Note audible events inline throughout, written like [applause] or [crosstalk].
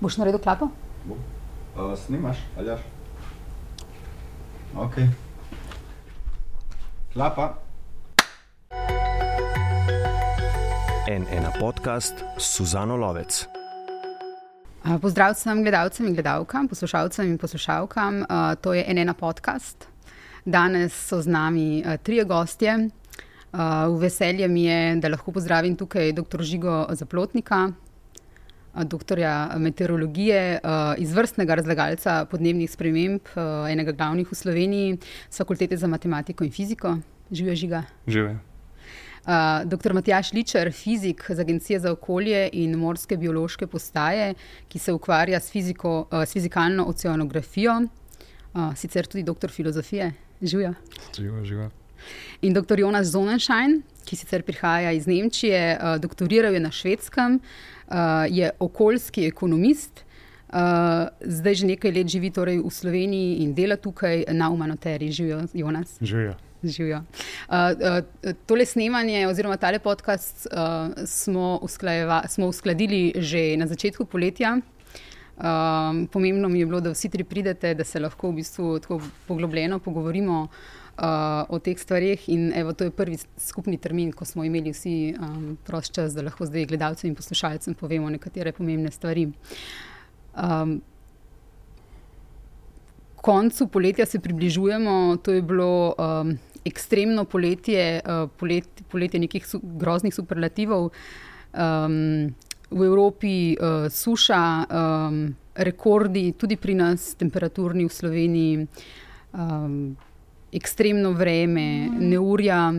Boš naredil klapo? Uh, snimaš, ali jaš? Ok. Klapa. En ena podcast s Suzano Lovec. Pozdrav vsem gledalcem in gledalkam, poslušalcem in poslušalkam. To je en ena podcast. Danes so z nami trije gostje. V veselje mi je, da lahko pozdravim tukaj dr. Žigo Zaplotnika, doktorja meteorologije, izvrstnega razlagalca podnebnih sprememb, enega glavnih v Sloveniji, z fakultete za matematiko in fiziko. Živijo žiga. Živijo. Uh, dr. Matjaš Ličer, fizik z Agencije za okolje in morske biološke postaje, ki se ukvarja s, fiziko, uh, s fizikalno oceanografijo, uh, sicer tudi doktor filozofije. Živijo. Živijo, živijo. In dr. Jonas Zonenschein, ki sicer prihaja iz Nemčije, uh, doktoriral je na švedskem, uh, je okoljski ekonomist. Uh, zdaj že nekaj let živi torej v Sloveniji in dela tukaj na Umanoteri. Živijo, Jonas. Živijo. Živijo. Uh, uh, tole snemanje, oziroma tale podcast, uh, smo, smo uskladili že na začetku poletja. Um, pomembno mi je bilo, da vsi tri pridete, da se lahko v bistvu tako poglobljeno pogovorimo uh, o teh stvarih. In evo, to je prvi skupni termin, ko smo imeli vsi um, prost čas, da lahko zdaj gledalcem in poslušalcem povemo nekatere pomembne stvari. Um, koncu poletja se približujemo, to je bilo. Um, ekstremno poletje, uh, polet, poletje nekih su, groznih superlativov, um, v Evropi uh, suša, um, rekordi, tudi pri nas, temperaturni v Sloveniji, um, ekstremno vreme, neurja.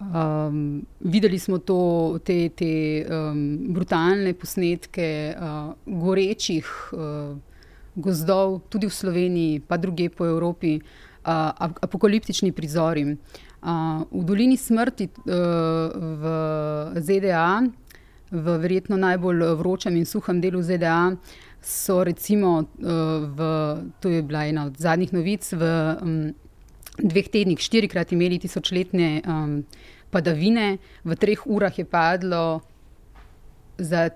Um, videli smo to, te, te um, brutalne posnetke uh, gorečih uh, gozdov, tudi v Sloveniji, pa druge po Evropi uh, apokaliptični prizori. Uh, v dolini smrti uh, v ZDA, v verjetno najbolj vročem in suhem delu ZDA, so recimo, uh, v, to je bila ena od zadnjih novic, v um, dveh tednih štirikrat imeli tisočletne um, padavine, v treh urah je padlo za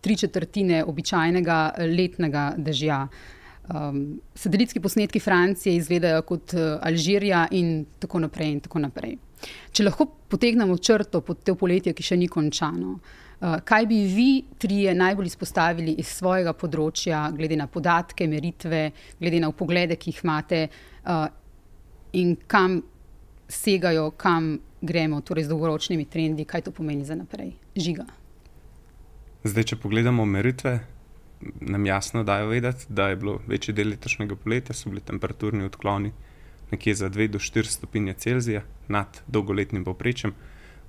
tri četrtine običajnega letnega dežja. Um, satelitski posnetki Francije izgledajo kot uh, Alžirija, in tako naprej. In tako naprej. Če lahko potegnemo črto pod to poletje, ki še ni končano, uh, kaj bi vi trije najbolj izpostavili iz svojega področja, glede na podatke, meritve, glede na poglede, ki jih imate, uh, in kam segajo, kam gremo, torej z dolgoročnimi trendi, kaj to pomeni za naprej, žiga. Zdaj, če pogledamo meritve, nam jasno dajo vedeti, da je bilo večji del letošnjega poletja, so bili temperaturni odkloni nekje za 2 do 4 stopinje Celzija nad dolgoletnim povprečjem.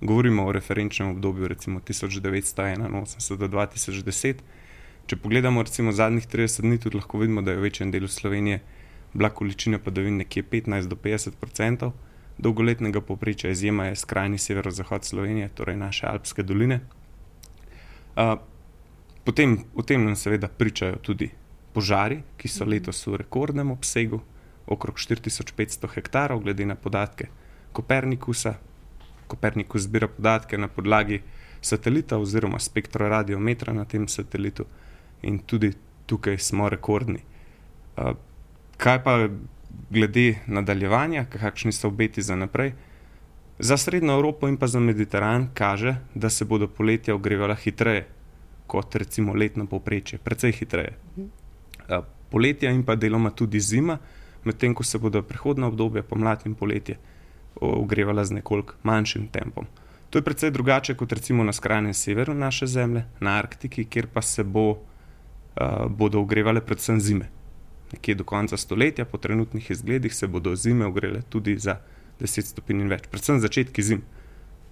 Govorimo o referenčnem obdobju, recimo 1981 do 2010. Če pogledamo recimo zadnjih 30 dni, tudi lahko vidimo, da je v večjem delu Slovenije bila količina padavin nekje 15 do 50 odstotkov dolgoletnega povprečja, izjema je skrajni severozahod Slovenije, torej naše Alpske doline. Uh, Potem o tem nam seveda pričajo tudi požari, ki so mhm. letos v rekordnem obsegu, okrog 4500 hektarov, glede na podatke Kopernikusa. Kopernikus zbira podatke na podlagi satelita oziroma spektroradiometra na tem satelitu in tudi tukaj smo rekordni. Kaj pa glede nadaljevanja, kakšni so obeti za naprej? Za Srednjo Evropo in pa za Mediteran kaže, da se bodo poletja ogrevala hitreje, kot recimo letno povprečje, precej hitreje. Poletja in pa deloma tudi zima, medtem ko se bodo prihodna obdobja, pomlad in poletje, ogrevala z nekoliko manjšim tempom. To je precej drugače kot recimo na skrajnem severu naše zemlje, na Arktiki, kjer pa se bo, uh, bodo ogrevale predvsem zime. Nekje do konca stoletja, po trenutnih izgledih, se bodo zime ogrele tudi za 10 stopinj in več, predvsem začetki zim.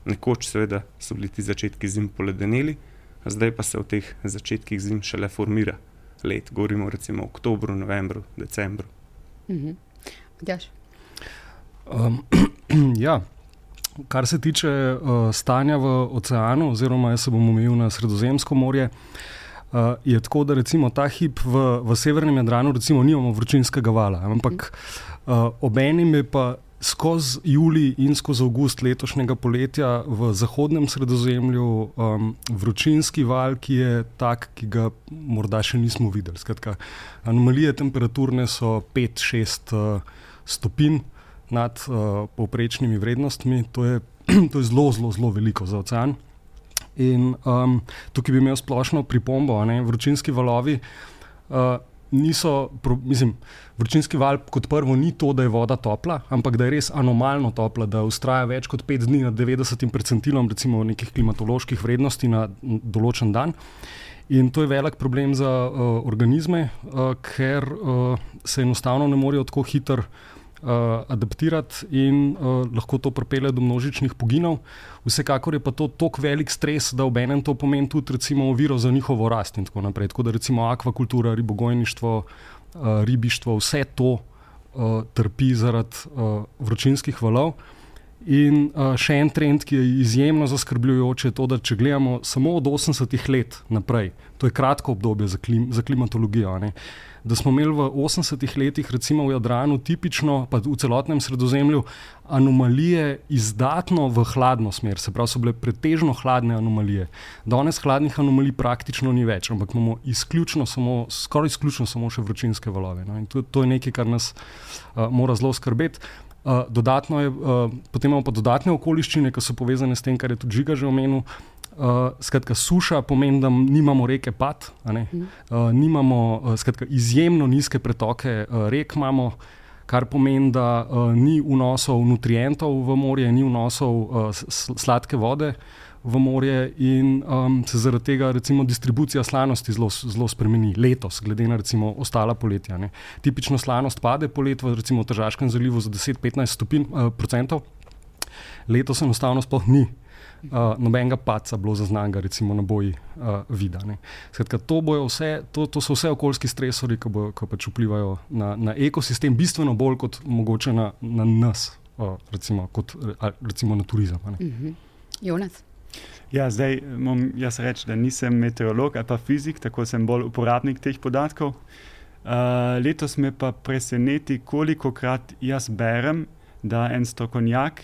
Nekoč, seveda, so bili ti začetki zim poledeneli, zdaj pa se v teh začetkih zim šele formira let, govorimo recimo o oktobru, novembru, decembru. Mhm. Um, [clears throat] [clears throat] ja. Kar se tiče uh, stanja v oceanu, oziroma jaz se bom omejil na Sredozemsko morje, uh, je tako, da recimo ta hip v, v severnem Jadranu nimamo vročinskega vala, ampak uh, obenem je pa skozi julij in skozi avgust letošnjega poletja v zahodnem sredozemlju um, vročinski val, ki je tak, ki ga morda še nismo videli. Skratka, anomalije temperaturne so 5-6 uh, stopinj nad uh, povprečnimi vrednostmi, to je, [clears throat] to je zelo, zelo, zelo veliko za ocean. In um, tukaj bi imel splošno pripombo, da vročinski valovi. Uh, niso, mislim, vročinski val kot prvo ni to, da je voda topla, ampak da je res anomalno topla, da ustraja več kot pet dni na 90 percentilom, recimo nekih klimatoloških vrednosti na določen dan. In to je velik problem za uh, organizme, uh, ker uh, se enostavno ne morejo tako hitro uh, adaptirati in uh, lahko to pripelje do množičnih poginov. Vsekakor je pa to tako velik stres, da ob enem to pomeni tudi recimo, oviro za njihovo rast in tako naprej. Tako da recimo akvakultura, ribogojništvo, uh, ribištvo, vse to uh, trpi zaradi uh, vročinskih valov. In uh, še en trend, ki je izjemno zaskrbljujoč, je to, da če gledamo samo od 80-ih let naprej, to je kratko obdobje za, klim, za klimatologijo. Ne, uh, da smo imeli v 80-ih letih, recimo v Jadranu, tipično, pa v celotnem sredozemlju, anomalije izdatno v hladno smer, se pravi, so bile pretežno hladne anomalije. Danes hladnih anomalij praktično ni več, ampak imamo izključno, samo, skoraj izključno samo še vročinske valove. No? In to, to je nekaj, kar nas uh, mora zelo skrbeti. Uh, je, uh, potem imamo pa dodatne okoliščine, ki so povezane s tem, kar je tudi Žiga že omenil. Uh, skratka, suša pomeni, da nimamo reke Pad, uh, nimamo uh, skratka, izjemno nizke pretoke uh, rek, imamo, kar pomeni, da uh, ni vnosov nutrientov v morje, ni vnosov uh, sladke vode v morje, in um, se zaradi tega recimo, distribucija slanosti zelo, zelo spremeni letos, glede na recimo, ostala poletja. Ne. Tipično slanost pade recimo v Težaškem zalivu za 10-15 stopinj, uh, letos enostavno sploh ni uh, nobenega paca bilo zaznanega, recimo na boji uh, vida. Skratka, to, vse, to, to so vse okoljski stresori, ki, bo, ki pač vplivajo na, na ekosistem, bistveno bolj kot mogoče na, na nas, uh, recimo, kot recimo na turizem. Mhm. Jonas. Ja, zdaj bom jaz reči, da nisem meteorolog ali pa fizik, tako sem bolj uporabnik teh podatkov. Uh, letos me pa preseneti, koliko krat jaz berem, da en strokovnjak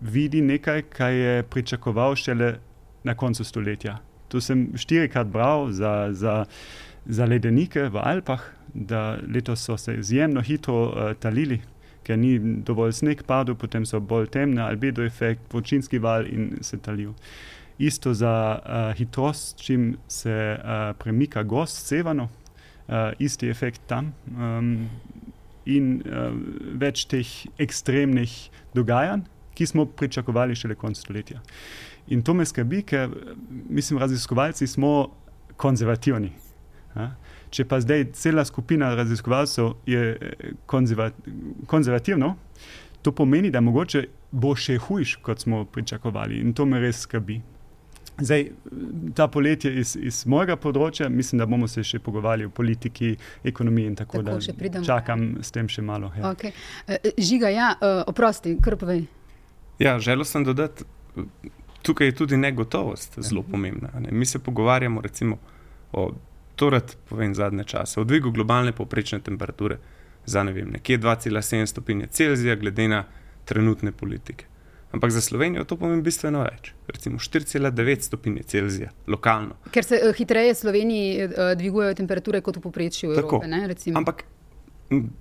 vidi nekaj, kar je pričakoval šele na koncu stoletja. Tu sem štirikrat bral za, za, za ledenike v Alpah, da letos so se izjemno hitro uh, talili, ker ni dovolj sneg padel, potem so bolj temne, albedo efekt, vročinski val in se talijo. Isto za uh, hitrost, čim se uh, premika gost sevano, uh, isti efekt tam. Um, in uh, več teh ekstremnih dogajanj, ki smo pričakovali šele konec stoletja. In to me skrbi, ker mislim, raziskovalci smo konzervativni. Ha? Če pa zdaj cela skupina raziskovalcev je eh, konzervat, konzervativna, to pomeni, da mogoče bo še hujš, kot smo pričakovali. In to me res skrbi. Zdaj, ta poletje iz, iz mojega področja, mislim, da bomo se še pogovarjali o politiki, ekonomiji in tako naprej. Čakam s tem še malo. Ja. Okay. Eh, žiga, ja, eh, oprosti, kar povej. Ja, želel sem dodati, tukaj je tudi negotovost zelo mhm. pomembna. Ne? Mi se pogovarjamo recimo, o torej, povem zadnje čase, o dvigu globalne povprečne temperature za ne vem, nekje 2,7 stopinje Celzija, glede na trenutne politike. Ampak za Slovenijo to pomeni bistveno več, recimo 4,9 stopinje Celzija, lokalno. Ker se uh, hitreje v Sloveniji uh, dvigujejo temperature kot v povprečju Evrope. Ampak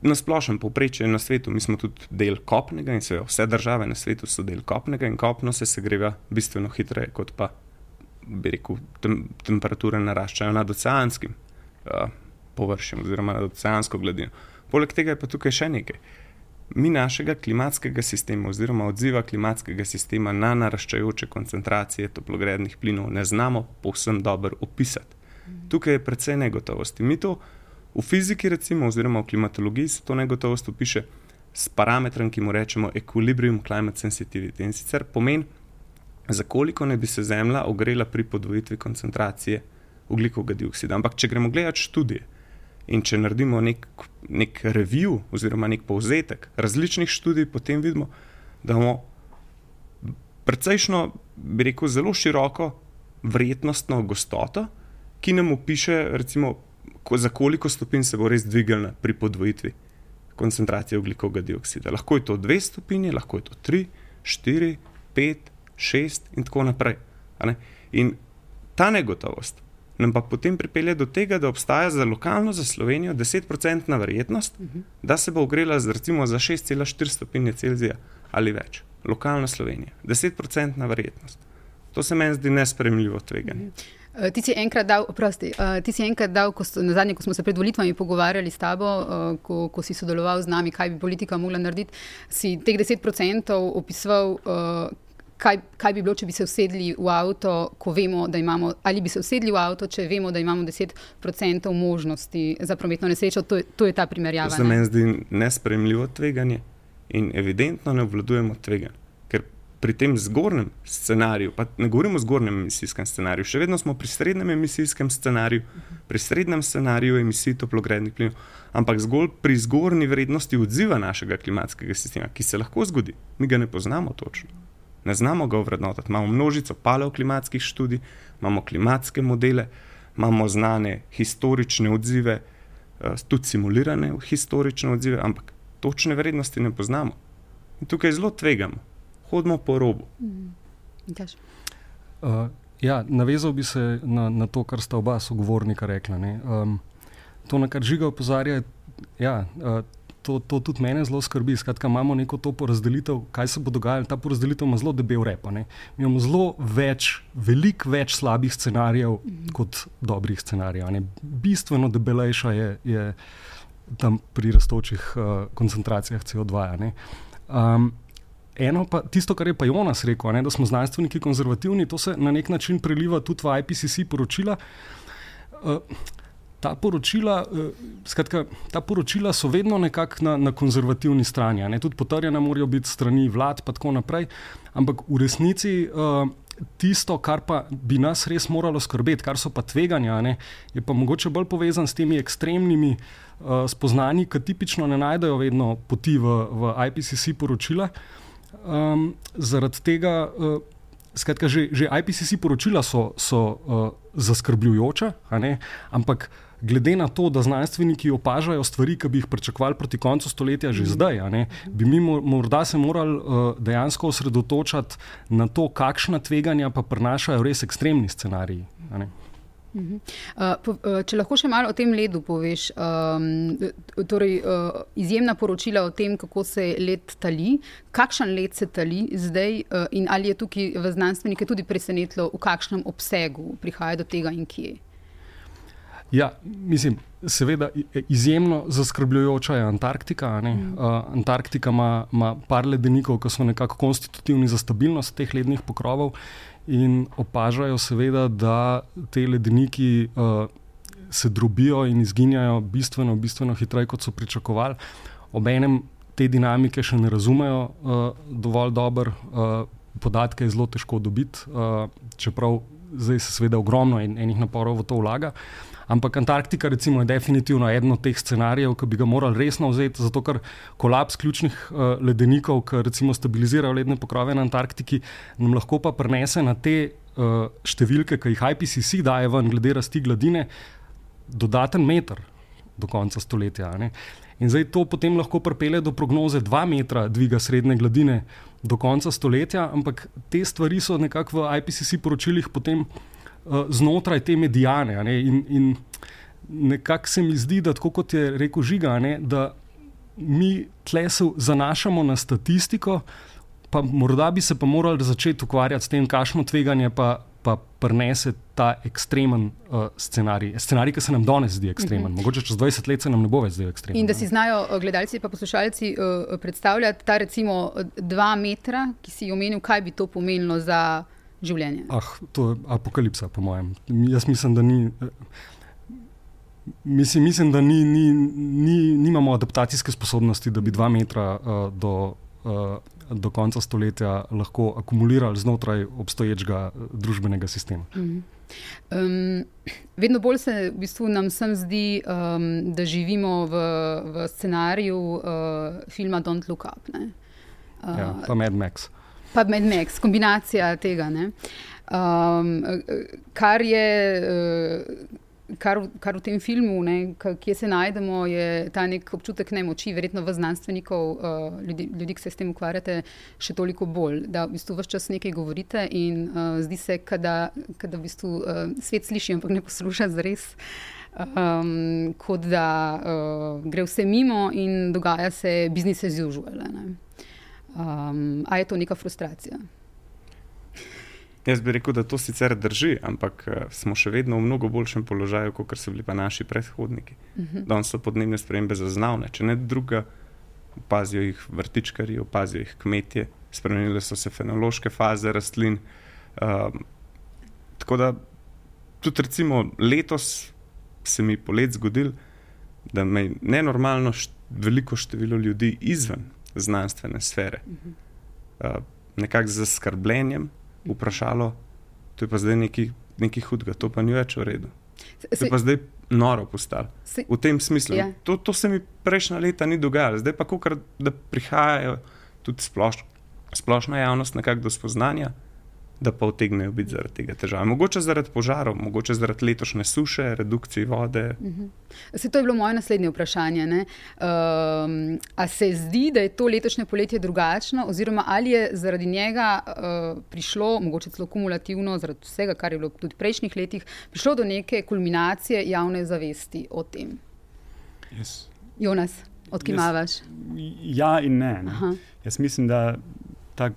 na splošnem povprečju na svetu, mi smo tudi del kopnega in vse države na svetu so del kopnega in kopno se segreva bistveno hitreje, kot pa bi rekel, tem, temperature naraščajo nad oceanskim uh, površjem oziroma nad oceansko gladino. Poleg tega je pa tukaj še nekaj. Mi našega klimatskega sistema oziroma odziva klimatskega sistema na naraščajoče koncentracije toplogrednih plinov ne znamo povsem dobro opisati. Tukaj je precej negotovosti. Mi to V fiziki, recimo, oziroma v klimatologiji, se to negotovost opiše s parametrom, ki mu rečemo equilibrium climate sensitivity. In sicer pomeni, za koliko ne bi se Zemlja ogrela pri podvojitvi koncentracije ugljikovega dioksida. Ampak, če gremo gledati študije in če naredimo nek, nek review oziroma nek povzetek različnih študij, potem vidimo, da imamo precejšno, bi rekel, zelo široko vrednostno gostoto, ki nam opiše, recimo, ko, za koliko stopinj se bo res dvignila pri podvojitvi koncentracije oglikovega dioksida. Lahko je to 2 stopinje, lahko je to 3, 4, 5, 6 in tako naprej. In ta negotovost nam pa potem pripelje do tega, da obstaja za lokalno, za Slovenijo, 10-odstotna verjetnost, uh -huh. da se bo ogrela z, recimo, za 6,4 stopinje Celzija ali več. Lokalna Slovenija, 10-odstotna verjetnost. To se meni zdi nespremljivo tveganje. Uh -huh. Ti si enkrat dal, prosti, uh, ti si enkrat dal, ko, na zadnje, ko smo se pred volitvami pogovarjali s tabo, uh, ko, ko si sodeloval z nami, kaj bi politika mogla narediti, si teh 10% opisoval, kaj, kaj bi bilo, če bi se usedli v avto, ko vemo, da imamo, ali bi se usedli v avto, če vemo, da imamo 10% možnosti za prometno nesrečo. To, to je ta primerjava. To se meni zdi nespremljivo tveganje in evidentno ne obvladujemo tveganja. Pri tem zgornjem scenariju, pa ne govorimo o zgornjem emisijskem scenariju, še vedno smo pri srednjem emisijskem scenariju, pri srednjem scenariju emisij toplogrednih plinov, ampak zgolj pri zgornji vrednosti odziva našega klimatskega sistema, ki se lahko zgodi, mi ga ne poznamo točno ne znamo ga vrednotiti. Imamo množico paleoklimatskih študij, imamo klimatske modele, imamo znane historične odzive, eh, tudi simulirane historične odzive, ampak točne vrednosti ne poznamo. In tukaj zelo tvegamo, hodimo po robu. Mm. Uh, ja, navezal bi se na, na to, kar sta oba sogovornika rekla. Um, to, na kar žiga opozarja. Ja, uh, to, to tudi mene zelo skrbi. Skratka, imamo neko to porazdelitev, kaj se bo dogajalo. Ta porazdelitev ima zelo debel rep. Mi imamo zelo več, veliko več slabih scenarijev mm. kot dobrih scenarijev. Ne? Bistveno debelejša je, je tam pri rastočih uh, koncentracijah CO2. Um, eno pa tisto, kar je pa Jonas rekel, ne? da smo znanstveniki konzervativni, to se na nek način preliva tudi v IPCC poročila. Uh, ta poročila, uh, skratka, ta poročila so vedno nekako na, na konzervativni strani. Ne? Tudi potrjena morajo biti strani vlad, pa tako naprej. Ampak v resnici uh, tisto, kar pa bi nas res moralo skrbeti, kar so pa tveganja, ne? je pa mogoče bolj povezan s temi ekstremnimi uh, spoznanji, ki tipično ne najdejo vedno poti v, v IPCC poročila. Um, zaradi tega. Uh, Skratka, že, že IPCC poročila so, so uh, zaskrbljujoča, ampak glede na to, da znanstveniki opažajo stvari, ki bi jih pričakovali proti koncu stoletja, že mhm. zdaj, bi mi morda se morali uh, dejansko osredotočati na to, kakšna tveganja pa prinašajo res ekstremni scenariji. Uh, če lahko še malo o tem ledu poveš, um, torej, uh, izjemna poročila o tem, kako se led tali, kakšen led se tali zdaj uh, in ali je tukaj v znanstvenike tudi presenetilo, v kakšnem obsegu prihaja do tega in kje. Ja, mislim, seveda izjemno zaskrbljujoča je Antarktika. Mm. Uh, Antarktika ima, ima par ledenikov, ki so nekako konstitutivni za stabilnost teh lednih pokrovov in opažajo, seveda, da te ledeniki uh, se drobijo in izginjajo bistveno, bistveno hitreje, kot so pričakovali. Obenem te dinamike še ne razumejo uh, dovolj dobro, uh, podatke je zelo težko dobiti, uh, čeprav zdaj se seveda ogromno en, enih naporov v to vlaga. Ampak Antarktika recimo, je definitivno eden od teh scenarijev, ki bi ga morali resno vzeti, zato ker kolaps ključnih uh, ledenikov, ki recimo stabilizirajo ledne pokrove na Antarktiki, nam lahko pa prenese na te uh, številke, ki jih IPCC daje ven, glede rasti gladine, dodaten meter do konca stoletja. Ne? In zdaj to potem lahko pripelje do prognoze 2 metra dviga srednje gladine do konca stoletja, ampak te stvari so nekako v IPCC poročilih potem. Eh, znotraj te medijane. In, in nekako se mi zdi, da tako kot je rekel Žiga, ne, da mi tle se zanašamo na statistiko, pa morda bi se pa morali začeti ukvarjati s tem, kakšno tveganje pa. Pa prenese ta ekstremen uh, scenarij, scenarij, ki se nam danes zdi ekstremen. Uh mhm. -huh. Mogoče čez 20 let se nam ne bo več zdel ekstremen. In da si znajo eh, gledalci in poslušalci uh, predstavljati ta, recimo, dva metra, ki si omenil, kaj bi to pomenilo za življenje. Ah, to je apokalipsa, po mojem. Jaz mislim, da ni. Mislim, mislim da ni, ni, ni, nimamo adaptacijske sposobnosti, da bi dva metra uh, do, uh, do konca stoletja lahko akumulirali znotraj obstoječega družbenega sistema. Mm -hmm. um, vedno bolj se v bistvu nam zdi, um, da živimo v, v scenariju uh, filma Don't Look Up. Uh, ja, pa Mad Max pa med Max, kombinacija tega. Um, kar je, uh, kar, kar v tem filmu, ne, kje se najdemo, je ta nek občutek nemoči, verjetno v znanstvenikov, uh, ljudi, ljudi, ki se s tem ukvarjate, še toliko bolj. Da v bistvu vse čas nekaj govorite in uh, zdi se, da v bistvu, uh, svet sliši, ampak ne posluša zares. Um, kot da uh, gre vse mimo in dogaja se business as usual. Um, a je to neka frustracija? Jaz bi rekel, da to sicer drži, ampak uh, smo še vedno v mnogo boljšem položaju, kot so bili pa naši predhodniki. Uh Mhm. -huh. Danes so podnebne spremembe zaznavne, če ne druga, opazijo jih vrtičkari, opazijo jih kmetje, spremenile so se fenološke faze rastlin. Um, tako da tudi recimo letos se mi polet zgodil, da me je nenormalno št veliko število ljudi izven znanstvene sfere, uh -huh. uh, nekako z zaskrbljenjem vprašalo, to je pa zdaj nekaj, nekaj hudega, to pa ni več v redu. To je pa zdaj noro postalo. V tem smislu. Ja. To, to se mi prejšnja leta ni dogajalo, zdaj pa kar da prihajajo tudi sploš, splošna javnost nekako do spoznanja, da pa utegnejo biti zaradi tega težave. Mogoče zaradi požarov, mogoče zaradi letošnje suše, redukcije vode. Uh -huh. Se, to je bilo moje naslednje vprašanje. Um, a se zdi, da je to letošnje poletje drugačno, oziroma ali je zaradi njega uh, prišlo, mogoče celo kumulativno, zaradi vsega, kar je bilo tudi v prejšnjih letih, prišlo do neke kulminacije javne zavesti o tem? Yes. Jonas, odkimavaš? Ja, in ne. ne. Jaz mislim, da ta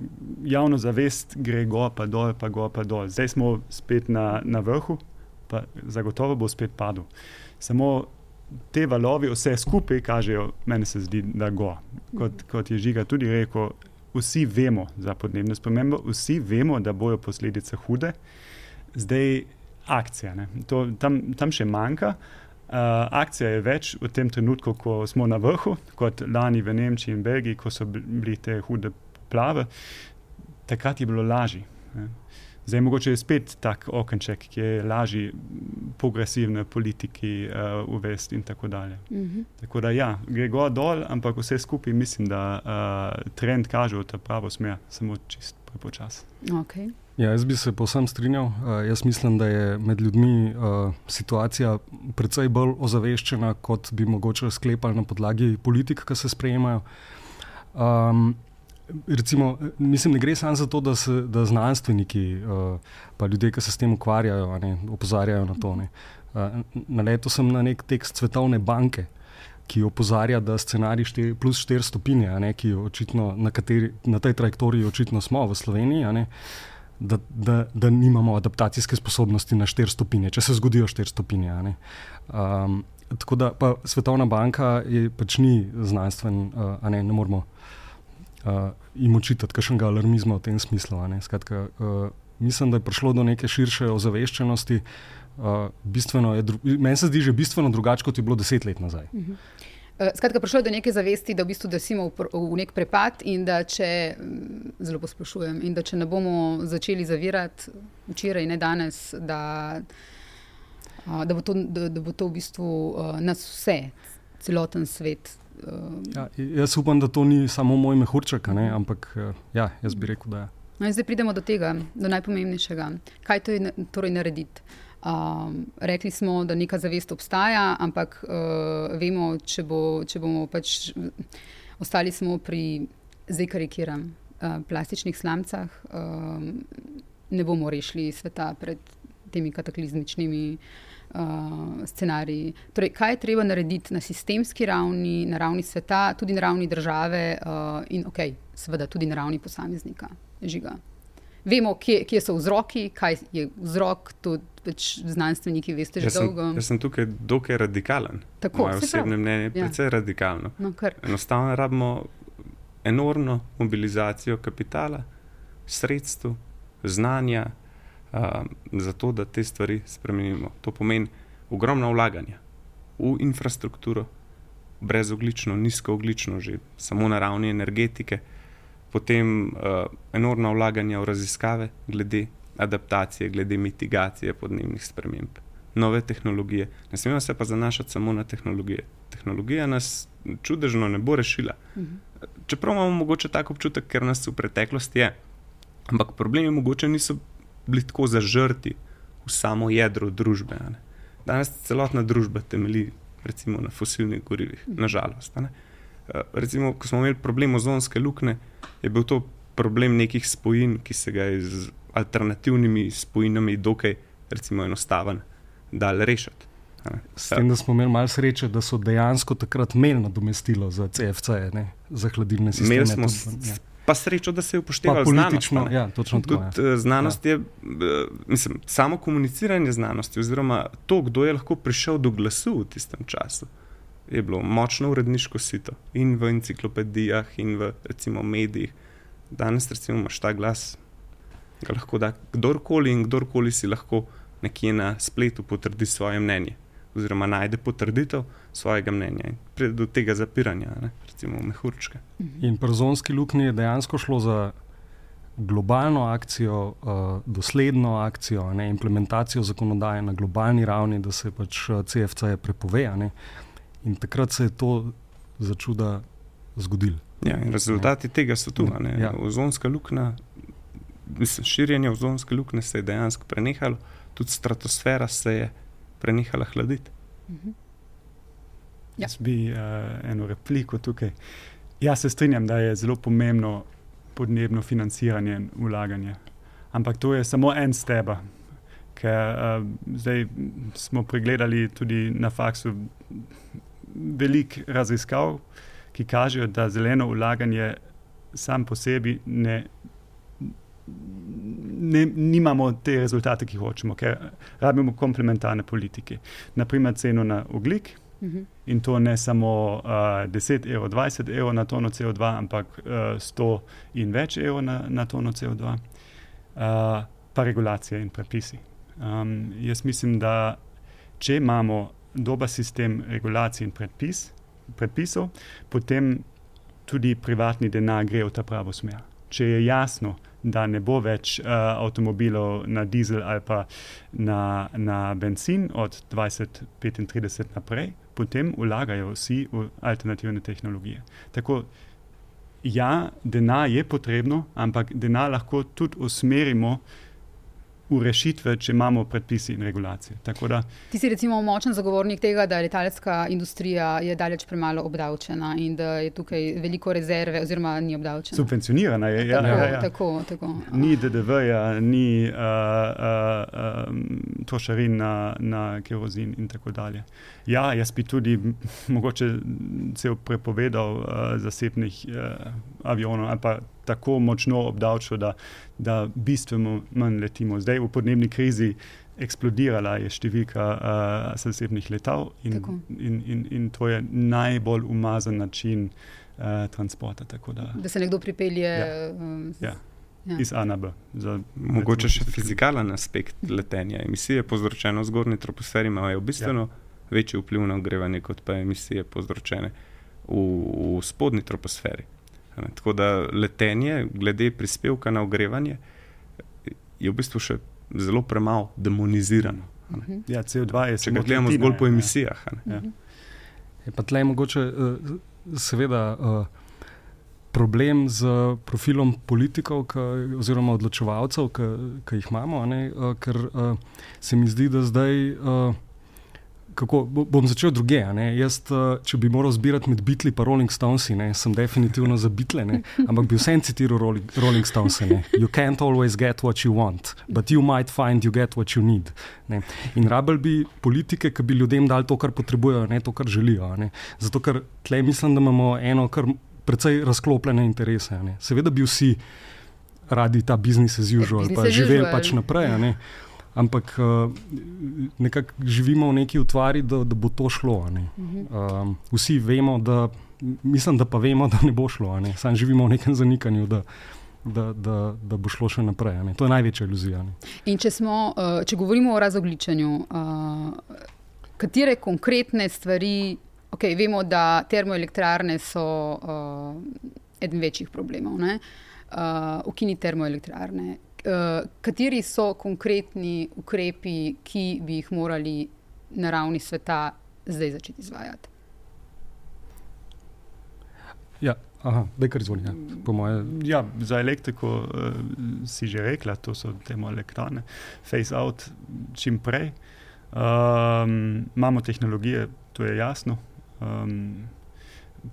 javna zavest gre gor, pa dol, pa gor, pa dol. Zdaj smo spet na, na vrhu, pa zagotovo bo spet padel. Samo te valovi, vse skupaj kažejo, meni se zdi, da go. Kot, kot je Žiga tudi rekel, vsi vemo za podnebne spremembe, vsi vemo, da bojo posledice hude. Zdaj akcija, to, tam, tam še manjka. Uh, akcija je več v tem trenutku, ko smo na vrhu, kot lani v Nemčiji in Belgiji, ko so bili te hude plave, takrat je bilo lažje. Zdaj, mogoče je spet tak okenček, ki je lažje progresivne politiki uh, uvesti in tako dalje. Uh -huh. Tako da, ja, gre gor dol, ampak vse skupaj mislim, da uh, trend kaže v to pravo smer, samo čist prepočas. Okay. Ja, jaz bi se povsem strinjal. Uh, jaz mislim, da je med ljudmi uh, situacija precej bolj ozaveščena, kot bi mogoče sklepali na podlagi politik, ki se sprejemajo. Um, recimo, mislim, ne gre samo za to, da, se, da znanstveniki, uh, pa ljudje, ki se s tem ukvarjajo, ne, opozarjajo na to. Uh, Naletel sem na nek tekst Svetovne banke. Ki opozarja, da scenarij šte, plus 4 stopinje, ne, očitno, na, kateri, na tej trajektoriji očitno smo v Sloveniji, ne, da, da, da nimamo adaptacijske sposobnosti na 4 stopinje, če se zgodijo 4 stopinje. Um, tako da pa Svetovna banka je pač ni znanstven, uh, ne, ne moramo uh, jim očitati kakšnega alarmizma v tem smislu. Skratka, uh, mislim, da je prišlo do neke širše ozaveščenosti. Uh, Meni se zdi že bistveno drugače, kot je bilo deset let nazaj. Uh -huh. Skratka, prišlo je do neke zavesti, da v bistvu desimo v, v nek prepad in da če, zelo posplošujem, in da če ne bomo začeli zavirati včeraj, ne danes, da, da, bo, to, da, da bo to v bistvu nas vse, celoten svet. Ja, jaz upam, da to ni samo moj mehurček, ne, ampak ja, jaz bi rekel, da je. No, zdaj pridemo do tega, do najpomembnejšega. Kaj to je torej narediti? Um, rekli smo, da neka zavest obstaja, ampak uh, vemo, če, bo, če bomo pač ostali samo pri, zdaj karikiram, uh, plastičnih slamcah, um, ne bomo rešili sveta pred temi kataklizmičnimi uh, scenariji. Torej, kaj je treba narediti na sistemski ravni, na ravni sveta, tudi na ravni države uh, in, ok, seveda tudi na ravni posameznika, žiga. Vemo, kje, kje so vzroki, kaj je vzrok, to pač znanstveniki veste že jaz sem, dolgo. Jaz sem tukaj dokaj radikalen. Tako, Moje osebne mnenje je Ja. precej radikalno. No, kar. Enostavno rabimo enormno mobilizacijo kapitala, sredstev, znanja, um, za to, da te stvari spremenimo. To pomeni ogromno vlaganja v infrastrukturo, brezoglično, nizkooglično, že samo na ravni energetike, potem uh, enormna vlaganja v raziskave glede adaptacije, glede mitigacije podnebnih sprememb, nove tehnologije. Ne smemo se pa zanašati samo na tehnologije. Tehnologija nas čudežno ne bo rešila. Čeprav imamo mogoče tako občutek, ker nas v preteklosti je. Ampak problemi mogoče niso bili tako zažrti v samo jedro družbe. ne. Danes celotna družba temelji recimo, na fosilnih gorivih, nažalost. Eh, recimo, ko smo imeli problem ozonske luknje, je bil to problem nekih spojin, ki se ga je z alternativnimi spojinami dokaj recimo, enostaven dal rešiti. S tem, da smo imeli malo sreče, da so dejansko takrat imeli nadomestilo za CFC, ne? za hladilne sisteme. Imeli smo ja. Pa srečo, da se je upoštevalo politično. Znanost, ja, točno tako. Tudi, ja. Znanost ja. je, mislim, samo komuniciranje znanosti, oziroma to, kdo je lahko prišel do glasu v tistem času, je bilo močno uredniško sito in v enciklopedijah, in v recimo, medijih. Danes, recimo, imaš ta glas, ga lahko da kdorkoli in kdorkoli si lahko nekje na spletu potrdi svoje mnenje oziroma najde potrditev svojega mnenja in pride do tega zapiranja, ne, recimo mehurčke. In pri zonski luknji je dejansko šlo za globalno akcijo, uh, dosledno akcijo, ne, implementacijo zakonodaje na globalni ravni, da se pač eh, CFC prepove. Ne, in takrat se je to začuda zgodilo. Ja, rezultati ne. tega so tu. Ja. Ozonska luknja, mislim, širjenje ozonske luknje se je dejansko prenehalo, tudi stratosfera se je prenehala hladiti. Mhm. Ja. Jaz bi uh, eno repliko tukaj. Jaz se strinjam, da je zelo pomembno podnebno financiranje in ulaganje. Ampak to je samo en stebr. Ker uh, zdaj smo pregledali tudi na faksu veliko raziskav, ki kažejo, da zeleno ulaganje sam po sebi ne ne, nimamo te rezultate, ki hočemo, ker rabimo komplementarne politike. Naprimer, ceno na oglik. Mhm. In to ne samo uh, 10 evrov, 20 evrov na tono CO2, ampak uh, 100 in več evrov na, na tono CO2, uh, pa regulacije in predpisi. Um, jaz mislim, da če imamo dober sistem regulacij in predpis, predpisov, potem tudi privatni denar gre v ta pravo smer. Če je jasno, da ne bo več uh, avtomobilov na dizel ali pa na, na benzin od 2035 naprej, potem vlagajo vsi v alternativne tehnologije. Tako, ja, denar je potrebno, ampak denar lahko tudi usmerimo v rešitve, če imamo predpise in regulacije. Da, Ti si recimo močen zagovornik tega, da letalska industrija je daleč premalo obdavčena in da je tukaj veliko rezerve, oziroma ni obdavčena. Subvencionirana je. Ja, tako, ja, ja. tako, tako. Ni DDV-ja, ni uh, uh, um, trošarin na, na kerozin in tako dalje. Ja, jaz bi tudi [laughs] mogoče se prepovedal uh, zasebnih uh, avionov tako močno obdavčil, da, da bistveno manj letimo. Zdaj v podnebni krizi eksplodirala je številka uh, zasebnih letal in, in, in, in to je najbolj umazan način uh, transporta. Da, da se nekdo pripelje. Ja. Um, ja. Ja. Iz A na B. Za, Mogoče še fizikalen aspekt letenja. Emisije povzročene v zgornji troposferi imajo bistveno ja. večji vpliv na ogrevanje, kot pa emisije povzročene v, v spodnji troposferi. Tako da letenje, glede prispevka na ogrevanje, je v bistvu še zelo premalo demonizirano. Mhm. Ja, CO2 je Če ga gledamo zgolj po emisijah. Ja. Je pa tle mogoče, eh, seveda, eh, problem z profilom politikov, ka, oziroma odločevalcev, ki jih imamo, ne, eh, ker se mi zdi, da zdaj kako, bom začel druge. Jaz, eh, če bi moral zbirati med Beatles in Rolling Stones, sem definitivno za Beatles, ampak bi vsem citiral Rolling, Rolling Stones. Ne? You can't always get what you want, but you might find you get what you need. Ne? In rabel bi politike, ki bi ljudem dali to, kar potrebujejo, ne to, kar želijo. Ne? Zato, ker tle mislim, da imamo eno kar precej razklopljene interese. Ne? Seveda bi vsi radi ta business as usual, pa živeli pač naprej. Ja ampak uh, nekako živimo v neki utvari, da, da bo to šlo. Um, vsi vemo, da, mislim, da pa vemo, da ne bo šlo. Ne? Sam živimo v nekem zanikanju. Da, Da, da, da bo šlo še naprej. Ne? To je največja iluzija. Če, smo, uh, če govorimo o razogličenju, uh, katere konkretne stvari, okay, vemo, da termoelektrarne so uh, eden večjih problemov. Uh, ukini termoelektrarne, uh, kateri so konkretni ukrepi, ki bi jih morali na ravni sveta zdaj začeti izvajati? Ja, aha, da kar izvoljeno. Ja, ja, za elektriko uh, si že rekla, to so termoelektrane. Face out čim prej. Um, imamo tehnologije, to je jasno. Um,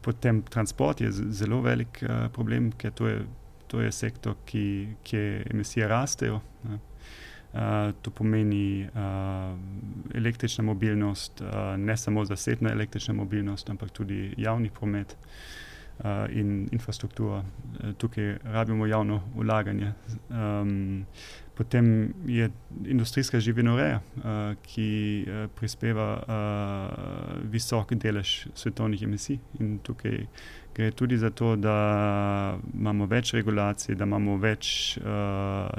potem transport je zelo velik uh, problem, ker to je, to je sektor, ki, kjer emisije rastejo. Uh, to pomeni uh, električna mobilnost, uh, ne samo zasebna električna mobilnost, ampak tudi javni promet. Uh, in infrastruktura, tukaj rabimo javno ulaganje. Um, Potem je industrijska živinoreja, uh, ki uh, prispeva uh, visok delež svetovnih emisij. In tukaj gre tudi za to, da imamo več regulacij, da imamo več, uh,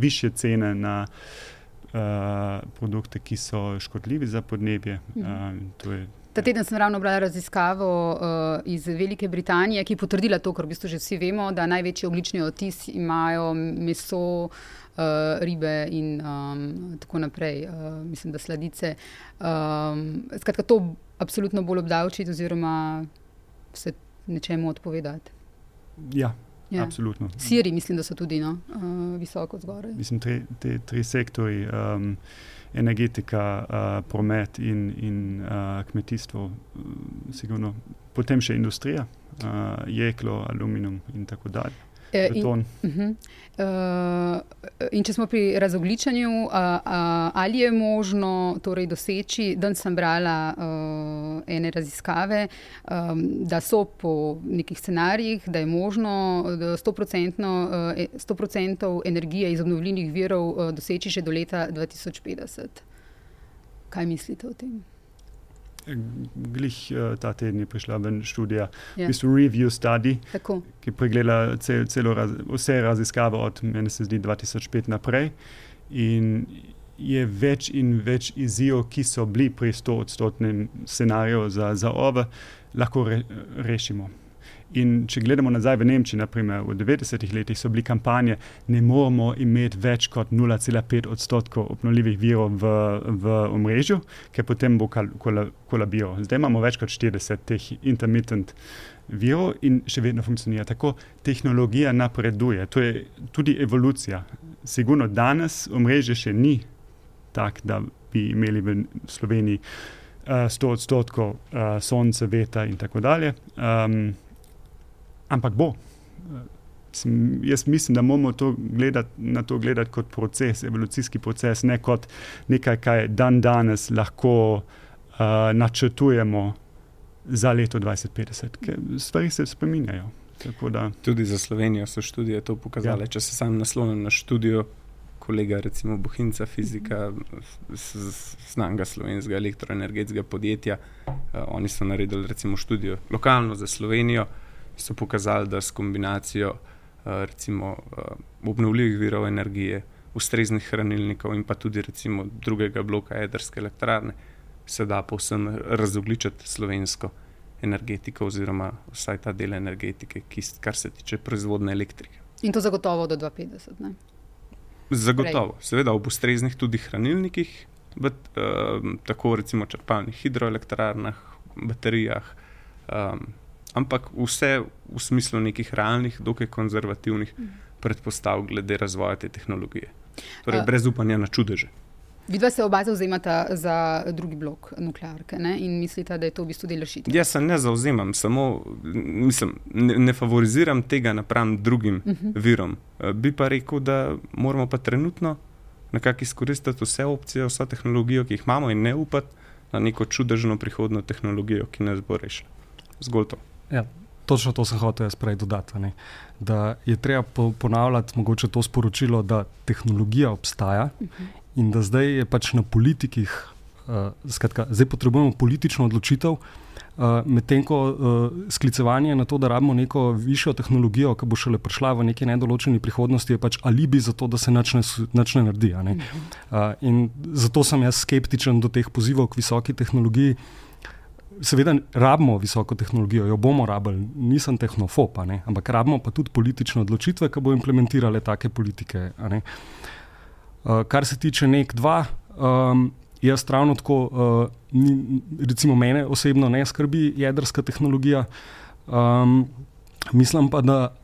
više cene na uh, produkte, ki so škodljivi za podnebje. Uh, Ta teden sem ravno brala raziskavo uh, iz Velike Britanije, ki je potrdila to, kar v bistvu že vsi vemo, da največji oglični odtis imajo meso, uh, ribe in um, tako naprej, uh, mislim, da sladice. Um, skratka, to absolutno bolj obdavčiti oziroma se nečemu odpovedati. Ja. Ja. Absolutno. Siri, mislim, da so tudi no, uh, visoko zgoraj. Mislim, te, te tri sektori. Um, energetika, uh, promet in, in uh, kmetijstvo, uh, sigurno. potem še industrija, uh, jeklo, aluminum in tako dalje. In, uh -huh. uh, in če smo pri razogličanju, uh, uh, ali je možno torej, doseči, da sem brala uh, ene raziskave, um, da so po nekih scenarijih, da je možno 100% uh, energije iz obnovljivih virov uh, doseči še do leta 2050. Kaj mislite o tem? Glih uh, ta teden je prišla ven študija, yeah. v bistvu review study, Tako. ki pregleda cel, celo raz, vse raziskave od, meni se zdi, 2005 naprej. In je več in več izzivov, ki so bili pri 100-odstotnem scenariju za, za ove, lahko re, rešimo. In če gledamo nazaj v Nemčiji, naprimer v 90-ih letih so bile kampanje, ne moramo imeti več kot 0,5 odstotkov obnovljivih virov v, v omrežju, ker potem bo kolabiral. Zdaj imamo več kot 40 teh intermittent virov in še vedno funkcionira tako. Tehnologija napreduje, to je tudi evolucija. Sigurno danes omrežje še ni tak, da bi imeli v Sloveniji uh, 100 odstotkov uh, sonce, vetra in tako dalje. Um, ampak bo. Sem, jaz mislim, da moramo to gledati, na to gledati kot proces, evolucijski proces, ne kot nekaj, kar dan danes lahko uh, načrtujemo za leto 2050, ker stvari se spremenjajo. Tudi za Slovenijo so študije to pokazale. Ja. Če se sam naslonim na študijo, kolega, recimo Bohinca, fizika, znanga slovenskega elektroenergetskega podjetja, uh, oni so naredili recimo študijo lokalno za Slovenijo so pokazali, da s kombinacijo eh, recimo, eh, obnovljivih virov energije, ustreznih hranilnikov in pa tudi recimo drugega bloka jedrske elektrarne se da povsem razogličiti slovensko energetiko oziroma vsaj ta del energetike, ki, kar se tiče proizvodne elektrike. In to zagotovo do 2050. Ne? Zagotovo, Prej. seveda ob ustreznih tudi hranilnikih, bet, uh, tako recimo črpalnih hidroelektrarnah, baterijah, um, ampak vse v smislu nekih realnih, dokaj konzervativnih mm. predpostav glede razvoja te tehnologije. Torej, brez upanja na čudeže. Vidva se oba zauzemata za drugi blok nuklearke ne? in mislite, da je to v bistvu del rešitve? Jaz se ne zauzemam, samo mislim, ne, ne favoriziram tega napram drugim uh mhm. -huh. virom. Eh, bi pa rekel, da moramo pa trenutno nekako izkoristiti vse opcije, vso tehnologijo, ki jih imamo, in ne upati na neko čudežno prihodno tehnologijo, ki nas bo rešila. Zgolj to. Ja, točno to sem hotel jaz prej dodati. Ne? Da je treba ponavljati mogoče to sporočilo, da tehnologija obstaja uh mhm. -huh. in da zdaj je pač na politikih, uh, skratka, zdaj potrebujemo politično odločitev. Uh, Medtem ko uh, sklicevanje na to, da rabimo neko višjo tehnologijo, ki bo šele prišla v neki nedoločeni prihodnosti, je pač alibi za to, da se nič ne naredi. Ne? Uh -huh. uh, in zato sem jaz skeptičen do teh pozivov k visoki tehnologiji. Uh, seveda rabimo visoko tehnologijo, jo bomo rabili, nisem tehnofob, ampak rabimo pa tudi politične odločitve, ki bo implementirale take politike. Uh, kar se tiče nek dva, um, jaz ravno tako, uh, ni, recimo mene osebno ne skrbi jedrska tehnologija. Um, Mislim pa, da,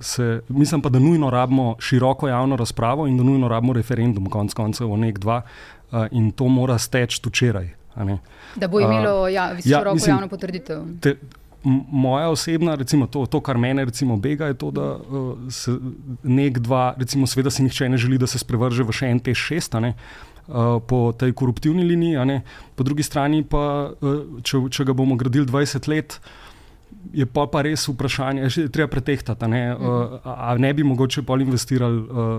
se, mislim pa, da nujno rabimo široko javno razpravo in da nujno rabimo referendum, konec koncev, o nek dva, uh, in to mora steči včeraj. Da bo imelo ja, visoko ja, javno potrditev. Te, moja osebna, recimo, to, to, kar mene recimo, bega, je to, da uh, se nek dva, recimo, seveda si nihče ne želi, da se sprevrže v še en te šest. Uh, po tej koruptivni liniji, po drugi strani pa, uh, če, če ga bomo gradili 20 let, je pa, pa res vprašanje, da je treba pretehtati, ne, uh, a ne bi mogoče pol investirali uh,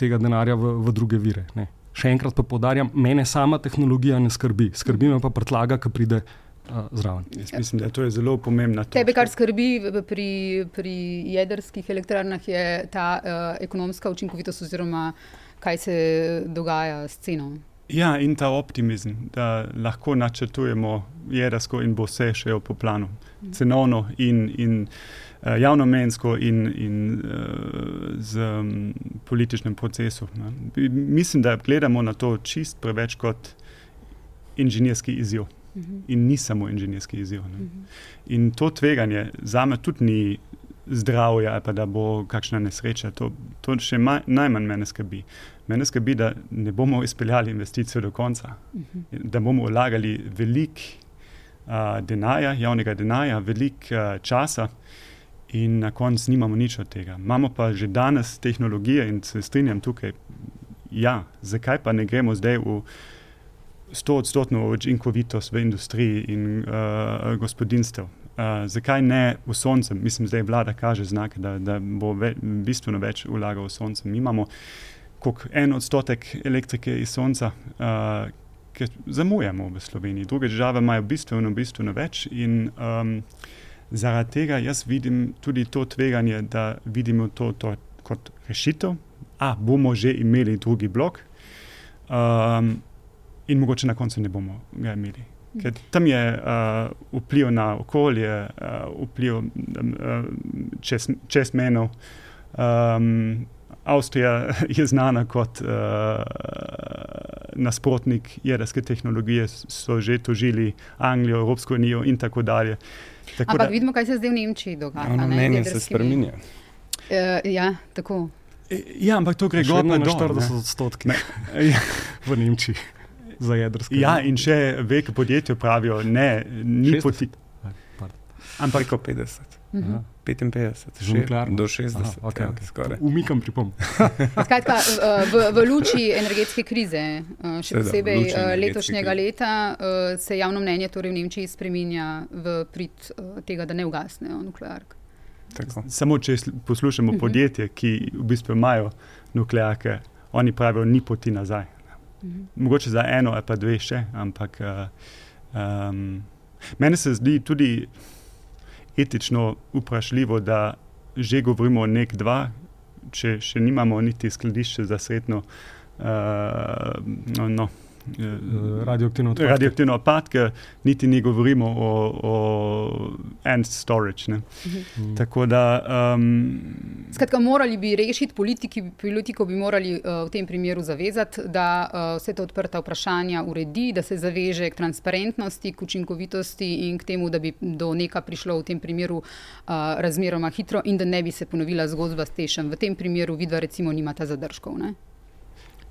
tega denarja v, v druge vire. Ne. Še enkrat pa povdarjam, mene sama tehnologija ne skrbi, skrbi me pa prtlaga, ki pride zraven. Jaz mislim, da to je zelo pomembno. Tebe, kar skrbi pri, pri jedrskih elektrarnah, je ta uh, ekonomska učinkovitost, oziroma kaj se dogaja s cenom. Ja, in ta optimizem, da lahko načrtujemo jedrsko in bo vse še po planu, cenovno in. in uh, javnomensko in, in uh, z um, političnim procesom. Ne. Mislim, da gledamo na to čist preveč kot inženirski izziv. Uh mhm. -huh. In ni samo inženirski izziv. Uh mhm. -huh. In to tveganje za me tudi ni zdravje, ali pa da bo kakšna nesreča. To, to še maj, najmanj mene skrbi. Mene skrbi, da ne bomo izpeljali investicijo do konca, uh mhm. -huh. da bomo vlagali veliko uh, denarja, javnega denarja, veliko uh, časa in na koncu nimamo nič od tega. Imamo pa že danes tehnologije in se strinjam tukaj, ja, zakaj pa ne gremo zdaj v 100-odstotno učinkovitost v industriji in uh, gospodinstv. Uh, zakaj ne v sonce? Mislim, da vlada kaže znake, da, da bo ve, bistveno več vlagal v sonce. Mi imamo kot en odstotek elektrike iz sonca, uh, ki zamujamo v Sloveniji. Druge države imajo bistveno, bistveno več. In, um, Zaradi tega jaz vidim tudi to tveganje, da vidimo to, to kot rešitev, a bomo že imeli drugi blok, um, in mogoče na koncu ne bomo ga imeli. Ker tam je uh, vpliv na okolje, uh, vpliv uh, čez, čez menov. Um, Avstrija [laughs] je znana kot uh, nasprotnik jedrske tehnologije, so že tožili Anglijo, Evropsko unijo in tako dalje. Tako Ampak da, vidimo, kaj se zdaj v Nemčiji dogaja. Ono mnenje se spremenja. Uh, ja, tako. E, ja, ampak to gre zgolj na 40 odstotkov v Nemčiji za jedrske. Ja, in še veke podjetja pravijo, ne, ni poti. Ampak preko 50. Uh -huh. 55, že do 60. Aha, okay, ja, okay. Umikam pripom. [laughs] Skratka, v, v luči energetske krize, še posebej letošnjega leta, se javno mnenje torej v Nemčiji spreminja v prid tega, da ne ugasnejo nuklearke. Samo če poslušamo uh mhm. -huh. podjetje, ki v bistvu imajo nuklearke, oni pravijo, ni poti nazaj. Uh. -huh. Mogoče za eno ali pa dve še, ampak um, meni se zdi tudi etično vprašljivo, da že govorimo o nek dva, če še nimamo niti skladišče za srednjo. Uh, no, no, Eh, radioaktivne odpadke. Radioaktivne odpadke, niti ne govorimo o, o end storage. Mhm. Tako da. Um, Skratka, morali bi rešiti, politiki, politiko bi morali uh, v tem primeru zavezati, da uh, vse te odprta vprašanja uredi, da se zaveže k transparentnosti, k učinkovitosti in k temu, da bi do neka prišlo v tem primeru uh, razmeroma hitro in da ne bi se ponovila zgodba s tešem. V tem primeru vidva recimo nimata zadržkov. Ne?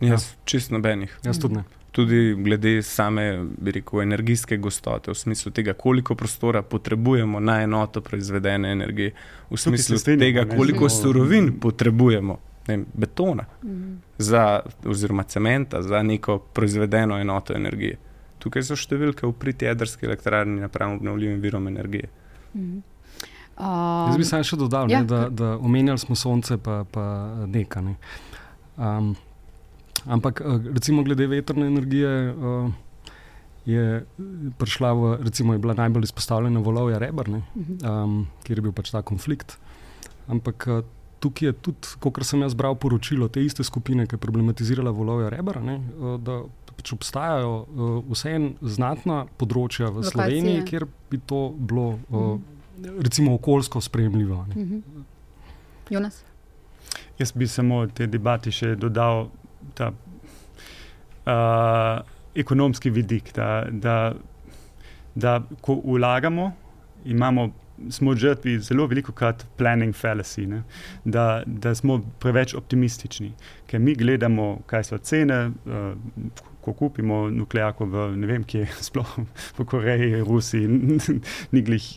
Jaz čist nobenih. Jaz tudi ne tudi glede same rekel, energijske gostote, v smislu tega, koliko prostora potrebujemo na enoto proizvedene energije, v smislu tega, koliko surovin potrebujemo, ne, betona, mhm. za, oziroma cementa za neko proizvedeno enoto energije. Tukaj so številke v prid jedrske elektrarne napram obnovljivim virom energije. Mhm. Um, Jaz bi samo še dodal, ja. ne, da, da omenjali smo sonce, pa, pa nekaj. Ne. Um, Ampak eh, recimo glede vetrne energije uh, je prišla v, recimo je bila najbolj izpostavljena volovja Rebr, um, kjer je bil pač ta konflikt. Ampak uh, tukaj je tudi, kot sem jaz bral poročilo te iste skupine, ki je problematizirala volovja Rebr, uh, da pač obstajajo vseeno znatna področja v Lokacije. Sloveniji, kjer bi to bilo uh, recimo okoljsko sprejemljivo. Jonas? Jaz bi samo te debati še dodal ta uh, ekonomski vidik, da, da, da ko vlagamo, imamo smo žrtvi zelo veliko krat planning fallacy, da, da smo preveč optimistični, ker mi gledamo, kaj so cene. Uh, Ko kupimo nuklearko v ne vem, kje, [laughs] sploh v Koreji, Rusiji, ni glih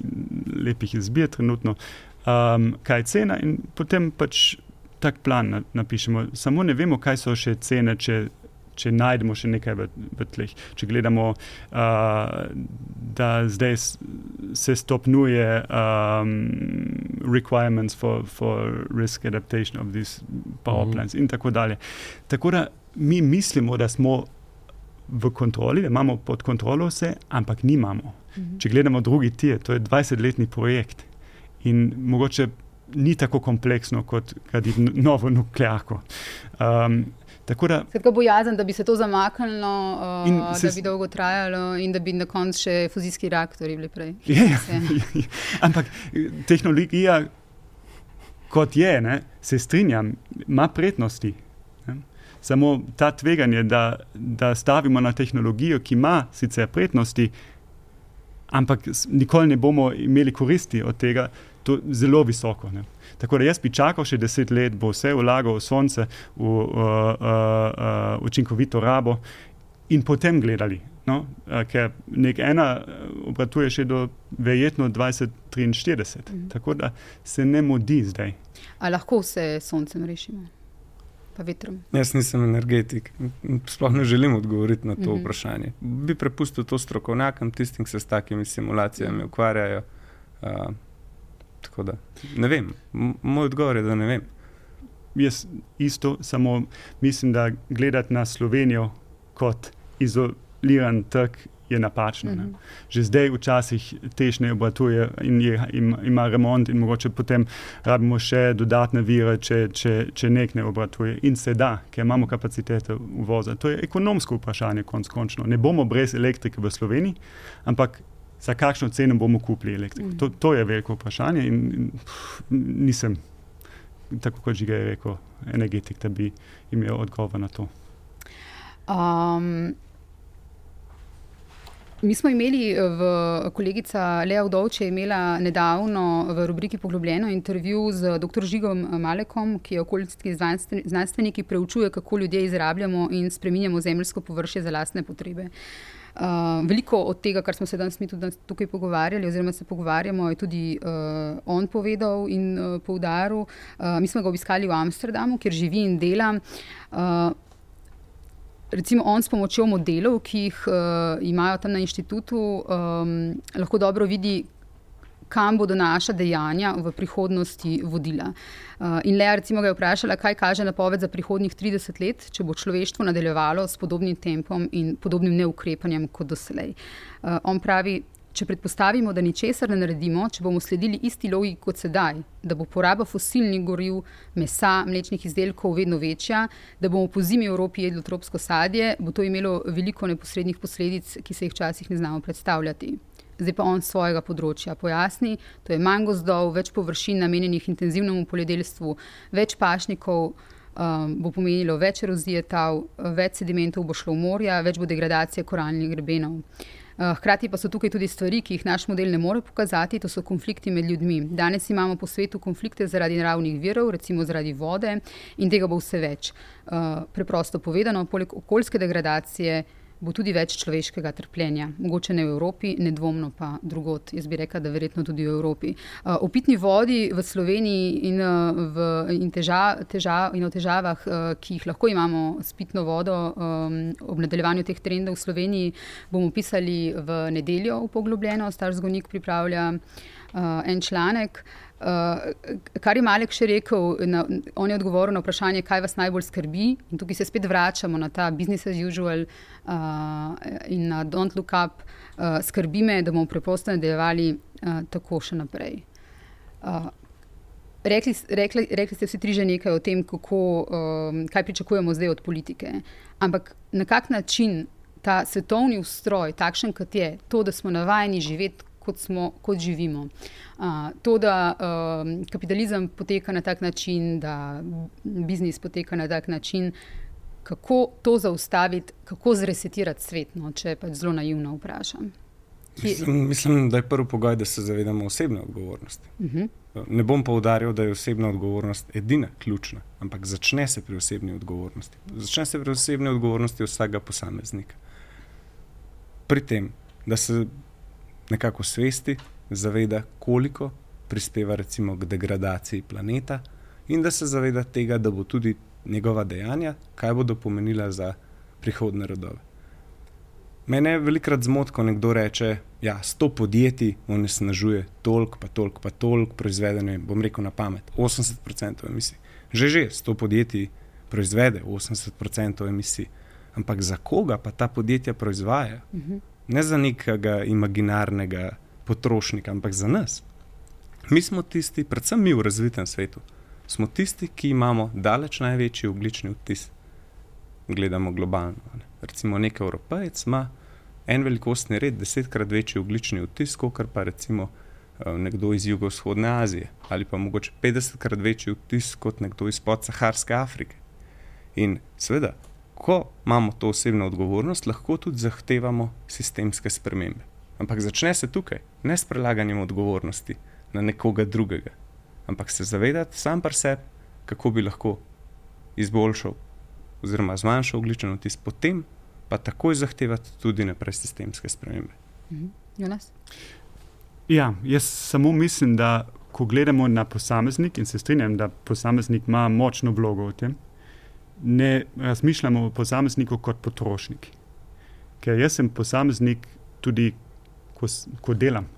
lepih izbir, trenutno, um, kaj je cena, in potem pač tak plan napišemo. Samo ne vemo, kaj so še cene, če če najdemo še nekaj v, v tleh. Če gledamo, uh, da zdaj se stopnjuje um, requirements for, for risk adaptation of these power mm. plants in tako dalje. Tako da mi mislimo, da smo v kontroli, da imamo pod kontrolo vse, ampak nimamo. Mm. Če gledamo drugi tir, to je 20-letni projekt in mogoče ni tako kompleksno kot graditi novo nuklearko. Um, Tako da, Skratka, bojazen, da bi se to zamaknilo, uh, da bi dolgo trajalo in da bi na koncu še fuzijski reaktori bili prej. [laughs] Je, je, ampak tehnologija, kot je, ne, se strinjam, ima prednosti. Ne. Samo ta tveganje, da, da stavimo na tehnologijo, ki ima sicer prednosti, ampak nikoli ne bomo imeli koristi od tega, to zelo visoko. Ne. Tako da jaz bi čakal še deset let, bo vse vlagal v sonce, v uh, uh, uh, učinkovito rabo in potem gledali. No? Uh, ker nek ena uh, obratuje še do verjetno 2043, mhm. tako da se ne modi zdaj. A lahko se soncem rešimo? Jaz nisem energetik, sploh ne želim odgovoriti na to mm -hmm. vprašanje. Bi prepustil to strokovnjakom, tistim, ki se s takimi simulacijami ukvarjajo. Uh, Tako da ne vem, moj odgovor je, da ne vem. Jaz isto, samo mislim, da gledati na Slovenijo kot izoliran trg je napačno. Mm -hmm. Že zdaj včasih težne obratuje in je, ima, ima remont, in mogoče potem rabimo še dodatne vire, če, če, če nek ne obratuje. In se da, ker imamo kapacitete uvoza. To je ekonomsko vprašanje, konc končno. Ne bomo brez elektrike v Sloveniji, ampak za kakšno ceno bomo kupili elektriko. Mm. To, to je veliko vprašanje in, in pff, nisem, tako kot že je rekel, energetik, da bi imel odgovor na to. Um, mi smo imeli, v, kolegica Lea Vdovče je imela nedavno v rubriki Poglobljeno intervju z dr. Žigom Malekom, ki je okoljski znanstvenik, ki preučuje, kako ljudje izrabljamo in spreminjamo zemljsko površje za lastne potrebe. Uh, Uh, veliko od tega, kar smo se danes tudi tukaj pogovarjali, oziroma se pogovarjamo, je tudi uh, on povedal in uh, poudaril. Uh, mi smo ga obiskali v Amsterdamu, kjer živi in dela. Uh, recimo, on s pomočjo modelov, ki jih uh, imajo tam na inštitutu, um, lahko dobro vidi, kam bodo naša dejanja v prihodnosti vodila. Uh, in Lea, recimo, ga je vprašala, kaj kaže napoved za prihodnjih 30 let, če bo človeštvo nadaljevalo s podobnim tempom in podobnim neukrepanjem kot doslej. Uh, on pravi, če predpostavimo, da ničesar ne naredimo, če bomo sledili isti logiki kot sedaj, da bo poraba fosilnih goriv, mesa, mlečnih izdelkov vedno večja, da bomo po zimi v Evropi jedli tropsko sadje, bo to imelo veliko neposrednih posledic, ki se jih včasih ne znamo predstavljati zdaj pa on svojega področja pojasni. To je manj gozdov, več površin namenjenih intenzivnemu poljedelstvu, več pašnikov. Um, bo pomenilo več erozije tal, več sedimentov bo šlo v morja, več bo degradacije koralnih grebenov. Uh, hkrati pa so tukaj tudi stvari, ki jih naš model ne more pokazati, to so konflikti med ljudmi. Danes imamo po svetu konflikte zaradi naravnih virov, recimo zaradi vode, in tega bo vse več. Uh, preprosto povedano, poleg okoljske degradacije bo tudi več človeškega trpljenja. Mogoče ne v Evropi, nedvomno pa drugot. Jaz bi rekla, da verjetno tudi v Evropi. Uh, o pitni vodi v Sloveniji in, uh, v, in, teža, teža, in o težavah, uh, ki jih lahko imamo s pitno vodo um, ob nadaljevanju teh trendov v Sloveniji, bomo pisali v nedeljo v poglobljeno. Star zgonik pripravlja uh, en članek. Uh, kar je Malek še rekel, na, on je odgovoril na vprašanje, kaj vas najbolj skrbi. In tukaj se spet vračamo na ta business as usual uh, in na don't look up. Uh, skrbi me, da bomo preprosto nadaljevali uh, tako še naprej. Uh, rekli, rekli, rekli ste vsi tri že nekaj o tem, kako, um, kaj pričakujemo zdaj od politike. Ampak na kak način ta svetovni ustroj, takšen kot je, to, da smo navajeni živeti kot, smo, kot živimo. Uh, to, da uh, kapitalizem poteka na tak način, da biznis poteka na tak način, kako to zaustaviti, kako zresetirati svet, no, če pač zelo naivno vprašam. Ki... Mislim, mislim, da je prvi pogoj, da se zavedamo osebne odgovornosti. Uh -huh. Ne bom poudarjal, da je osebna odgovornost edina ključna, ampak začne se pri osebni odgovornosti. Začne se pri osebni odgovornosti vsakega posameznika. Pri tem, da se nekako svesti, zaveda, koliko prispeva recimo k degradaciji planeta, in da se zaveda tega, da bo tudi njegova dejanja, kaj bodo pomenila za prihodne rodove. Mene velikrat zmoti, ko nekdo reče, da ja, sto podjetij onesnažuje toliko, pa toliko, pa toliko proizvedene, bom rekel na pamet, 80% emisij. Že že sto podjetij proizvede 80% emisij, ampak za koga pa ta podjetja proizvaja? Uh -huh. Ne za nekega imaginarnega potrošnika, ampak za nas. Mi smo tisti, predvsem mi v razvitem svetu, smo tisti, ki imamo daleč največji oglični odtis. Gledamo globalno. Ne. Recimo, nek Evropejec ima en velikostni red, desetkrat večji oglični odtis, kot pa recimo eh, nekdo iz jugovzhodne Azije, ali pa mogoče 50krat večji odtis kot nekdo iz podsaharske Afrike. In seveda, ko imamo to osebno odgovornost, lahko tudi zahtevamo sistemske spremembe. Ampak začne se tukaj, ne s prelaganjem odgovornosti na nekoga drugega, ampak se zavedati sam pa sebi, kako bi lahko izboljšal oziroma zmanjšal ogličen odtis, potem pa takoj zahtevati tudi naprej sistemske spremembe. Mhm. Jonas? Ja, jaz samo mislim, da ko gledamo na posameznik in se strinjam, da posameznik ima močno vlogo v tem, ne razmišljamo o posamezniku kot potrošnik. Ker jaz sem posameznik tudi, ko, ko delam,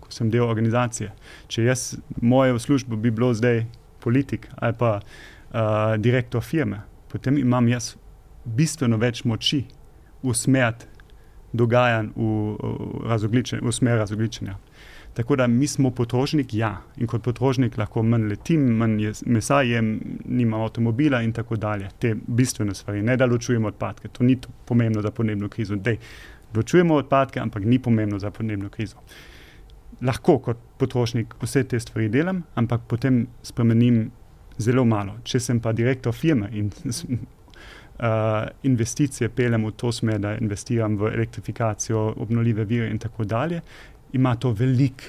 ko sem del organizacije. Če jaz, moje v službi bi bilo zdaj politik ali pa uh, direktor firme, potem imam jaz bistveno več moči usmeriti dogajanj v, v, v smer razogličenja. Tako da mi smo potrošnik, ja, in kot potrošnik lahko manj letim, manj mesa jem, nimam avtomobila in tako dalje. Te bistvene stvari, ne da ločujemo odpadke, to ni to pomembno za podnebno krizo. Dej, ločujemo odpadke, ampak ni pomembno za podnebno krizo. Lahko kot potrošnik vse te stvari delam, ampak potem spremenim zelo malo. Če sem pa direktor firme in [laughs] uh, investicije peljem v to smer, da investiram v elektrifikacijo, obnovljive vire in tako dalje, ima to velik,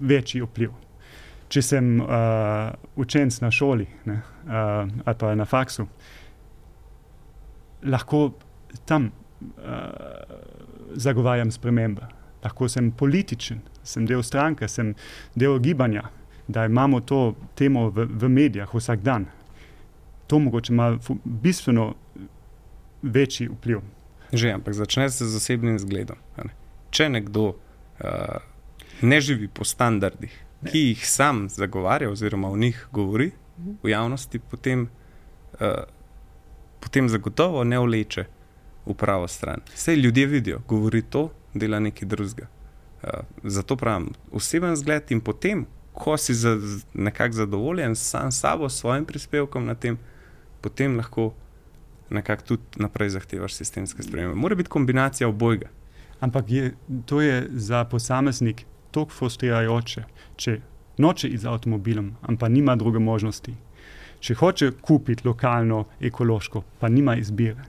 večji vpliv. Če sem uh, učenc na šoli ne, uh, ali pa na faksu, lahko tam uh, zagovarjam spremembe. Lahko sem političen, sem del stranke, sem del gibanja, da imamo to temo v, v medijih vsak dan to mogoče ima bistveno večji vpliv. Že, ampak začne se z osebnim zgledom. Ne? Če nekdo uh, ne živi po standardih, ne. ki jih sam zagovarja, oziroma o njih govori mhm. v javnosti, potem, uh, potem zagotovo ne vleče v pravo stran. Vse ljudje vidijo, govori to, dela nekaj drugega. Uh, zato pravim, oseben zgled in potem, ko si za, nekako zadovoljen sam s sabo, s svojim prispevkom na tem, potem lahko nekako tudi naprej zahtevaš sistemske spremembe. Mora biti kombinacija obojga. Ampak je, to je za posameznik tako frustrirajoče, če noče iti z avtomobilom, ampak nima druge možnosti. Če hoče kupiti lokalno, ekološko, pa nima izbire.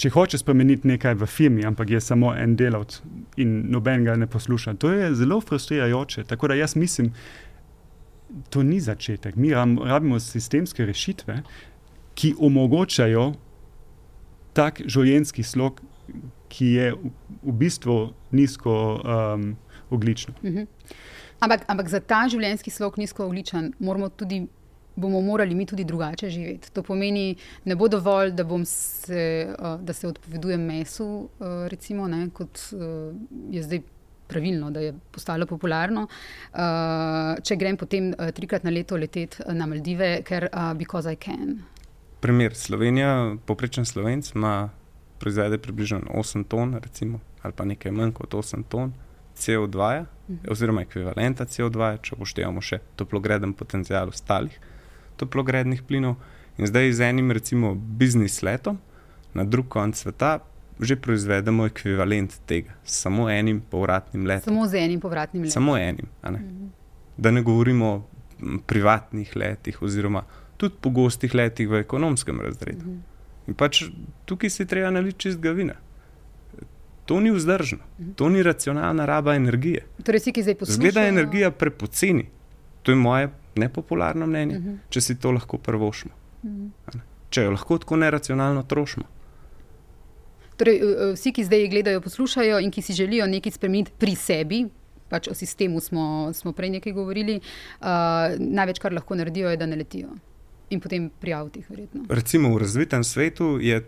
Če hoče spremeniti nekaj v firmi, ampak je samo en delavec in noben ga ne posluša, to je zelo frustrirajoče. Tako da jaz mislim, to ni začetek. Mi rabimo sistemske rešitve, ki omogočajo tak življenjski slog, ki je v, v bistvu nizko um, ogličen. Uh -huh. ampak, ampak za ta življenjski slog nizko ogličen moramo tudi. Bomo morali mi tudi drugače živeti. To pomeni, ne bo dovolj, da, se, uh, da se odpovedujem mesu, uh, recimo, ne, kot uh, je zdaj pravilno, da je postalo popularno. Če grem potem trikrat na leto leteti na Maldive, ker because I can primer. Slovenija, poprečen slovenc, ima proizvede približno 8 ton, recimo, ali pa nekaj manj kot 8 ton CO2, -ja, mhm. oziroma ekvivalenta CO2, -ja, če upoštevamo še toplogreden potencial ostalih toplogrednih plinov. In zdaj z enim, recimo, biznis letom na drug konec sveta. Že proizvedemo ekvivalent tega, samo enim povratnim letom. Samo z enim povratnim letom. Samo enim. Ne? Mm -hmm. Da ne govorimo o privatnih letih, oziroma tudi pogostih letih v ekonomskem razredu. Mhm. In pač tukaj si treba naliti čist ga vina. To ni vzdržno, to ni racionalna raba energije. Torej, vsi, ki zdaj poslušajo. Zgleda energija prepoceni. To je moje nepopularno mnenje, uh -huh. če si to lahko prvošmo. Uh -huh. Če jo lahko tako neracionalno trošimo. Torej, eh, vsi, ki zdaj gledajo, poslušajo in ki si želijo nekaj spremeniti pri sebi, pač o sistemu smo, smo prej nekaj govorili, uh, največ, kar lahko naredijo, je, da ne letijo. In potem prijaviti, verjetno. Recimo v razvitem svetu je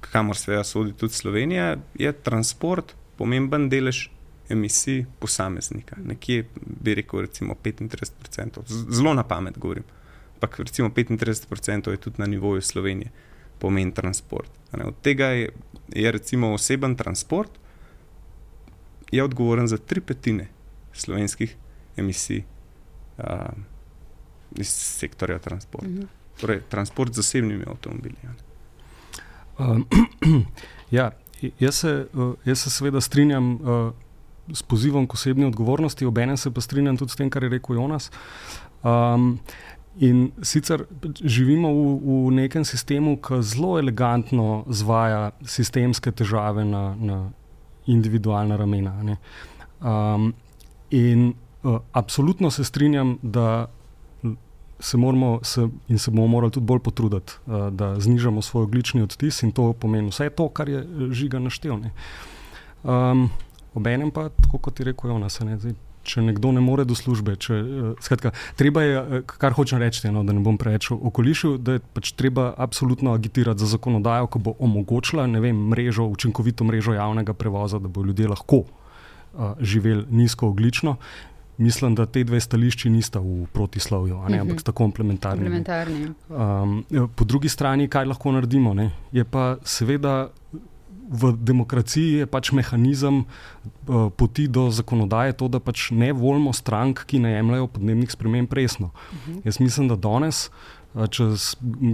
kamor seveda sodi tudi Slovenija, je transport pomemben delež emisij posameznika. Nekje bi rekel, recimo 35%, zelo na pamet govorim. Ampak recimo 35% je tudi na nivoju Slovenije, pomen transport. Od tega je, je recimo oseben transport, je odgovoren za tri petine slovenskih emisij uh, iz sektorja transporta. Mm -hmm. Torej, transport z zasebnimi avtomobili. Ja. Uh, [clears throat] ja, jaz, se, uh, jaz se seveda strinjam uh, s pozivom k osebni odgovornosti, obenem se pa strinjam tudi s tem, kar je rekel Jonas. Um, in sicer živimo v, v nekem sistemu, ki zelo elegantno zvaja sistemske težave na, na individualna ramena. Um, in uh, absolutno se strinjam, da se moramo se, in se bomo morali tudi bolj potruditi, uh, da znižamo svoj oglični odtis in to pomeni vse to, kar je eh, žiga naštevne. Um, Obenem pa, tako kot je rekel Jonas, ne, zdaj, če nekdo ne more do službe, če, uh, skratka, treba je, kar hočem reči, no, da ne bom preveč okolišil, da je pač treba absolutno agitirati za zakonodajo, ki bo omogočila vem, mrežo, učinkovito mrežo javnega prevoza, da bo ljudje lahko uh, živeli nizkooglično mislim, da te dve stališči nista v protislovju, uh -huh. ampak sta komplementarni. komplementarni. Um, po drugi strani, kaj lahko naredimo, ne? je pa seveda. V demokraciji je pač mehanizem uh, poti do zakonodaje to, da pač ne volimo strank, ki ne jemljajo podnebnih sprememb resno. Uh -huh. Jaz mislim, da danes, uh, če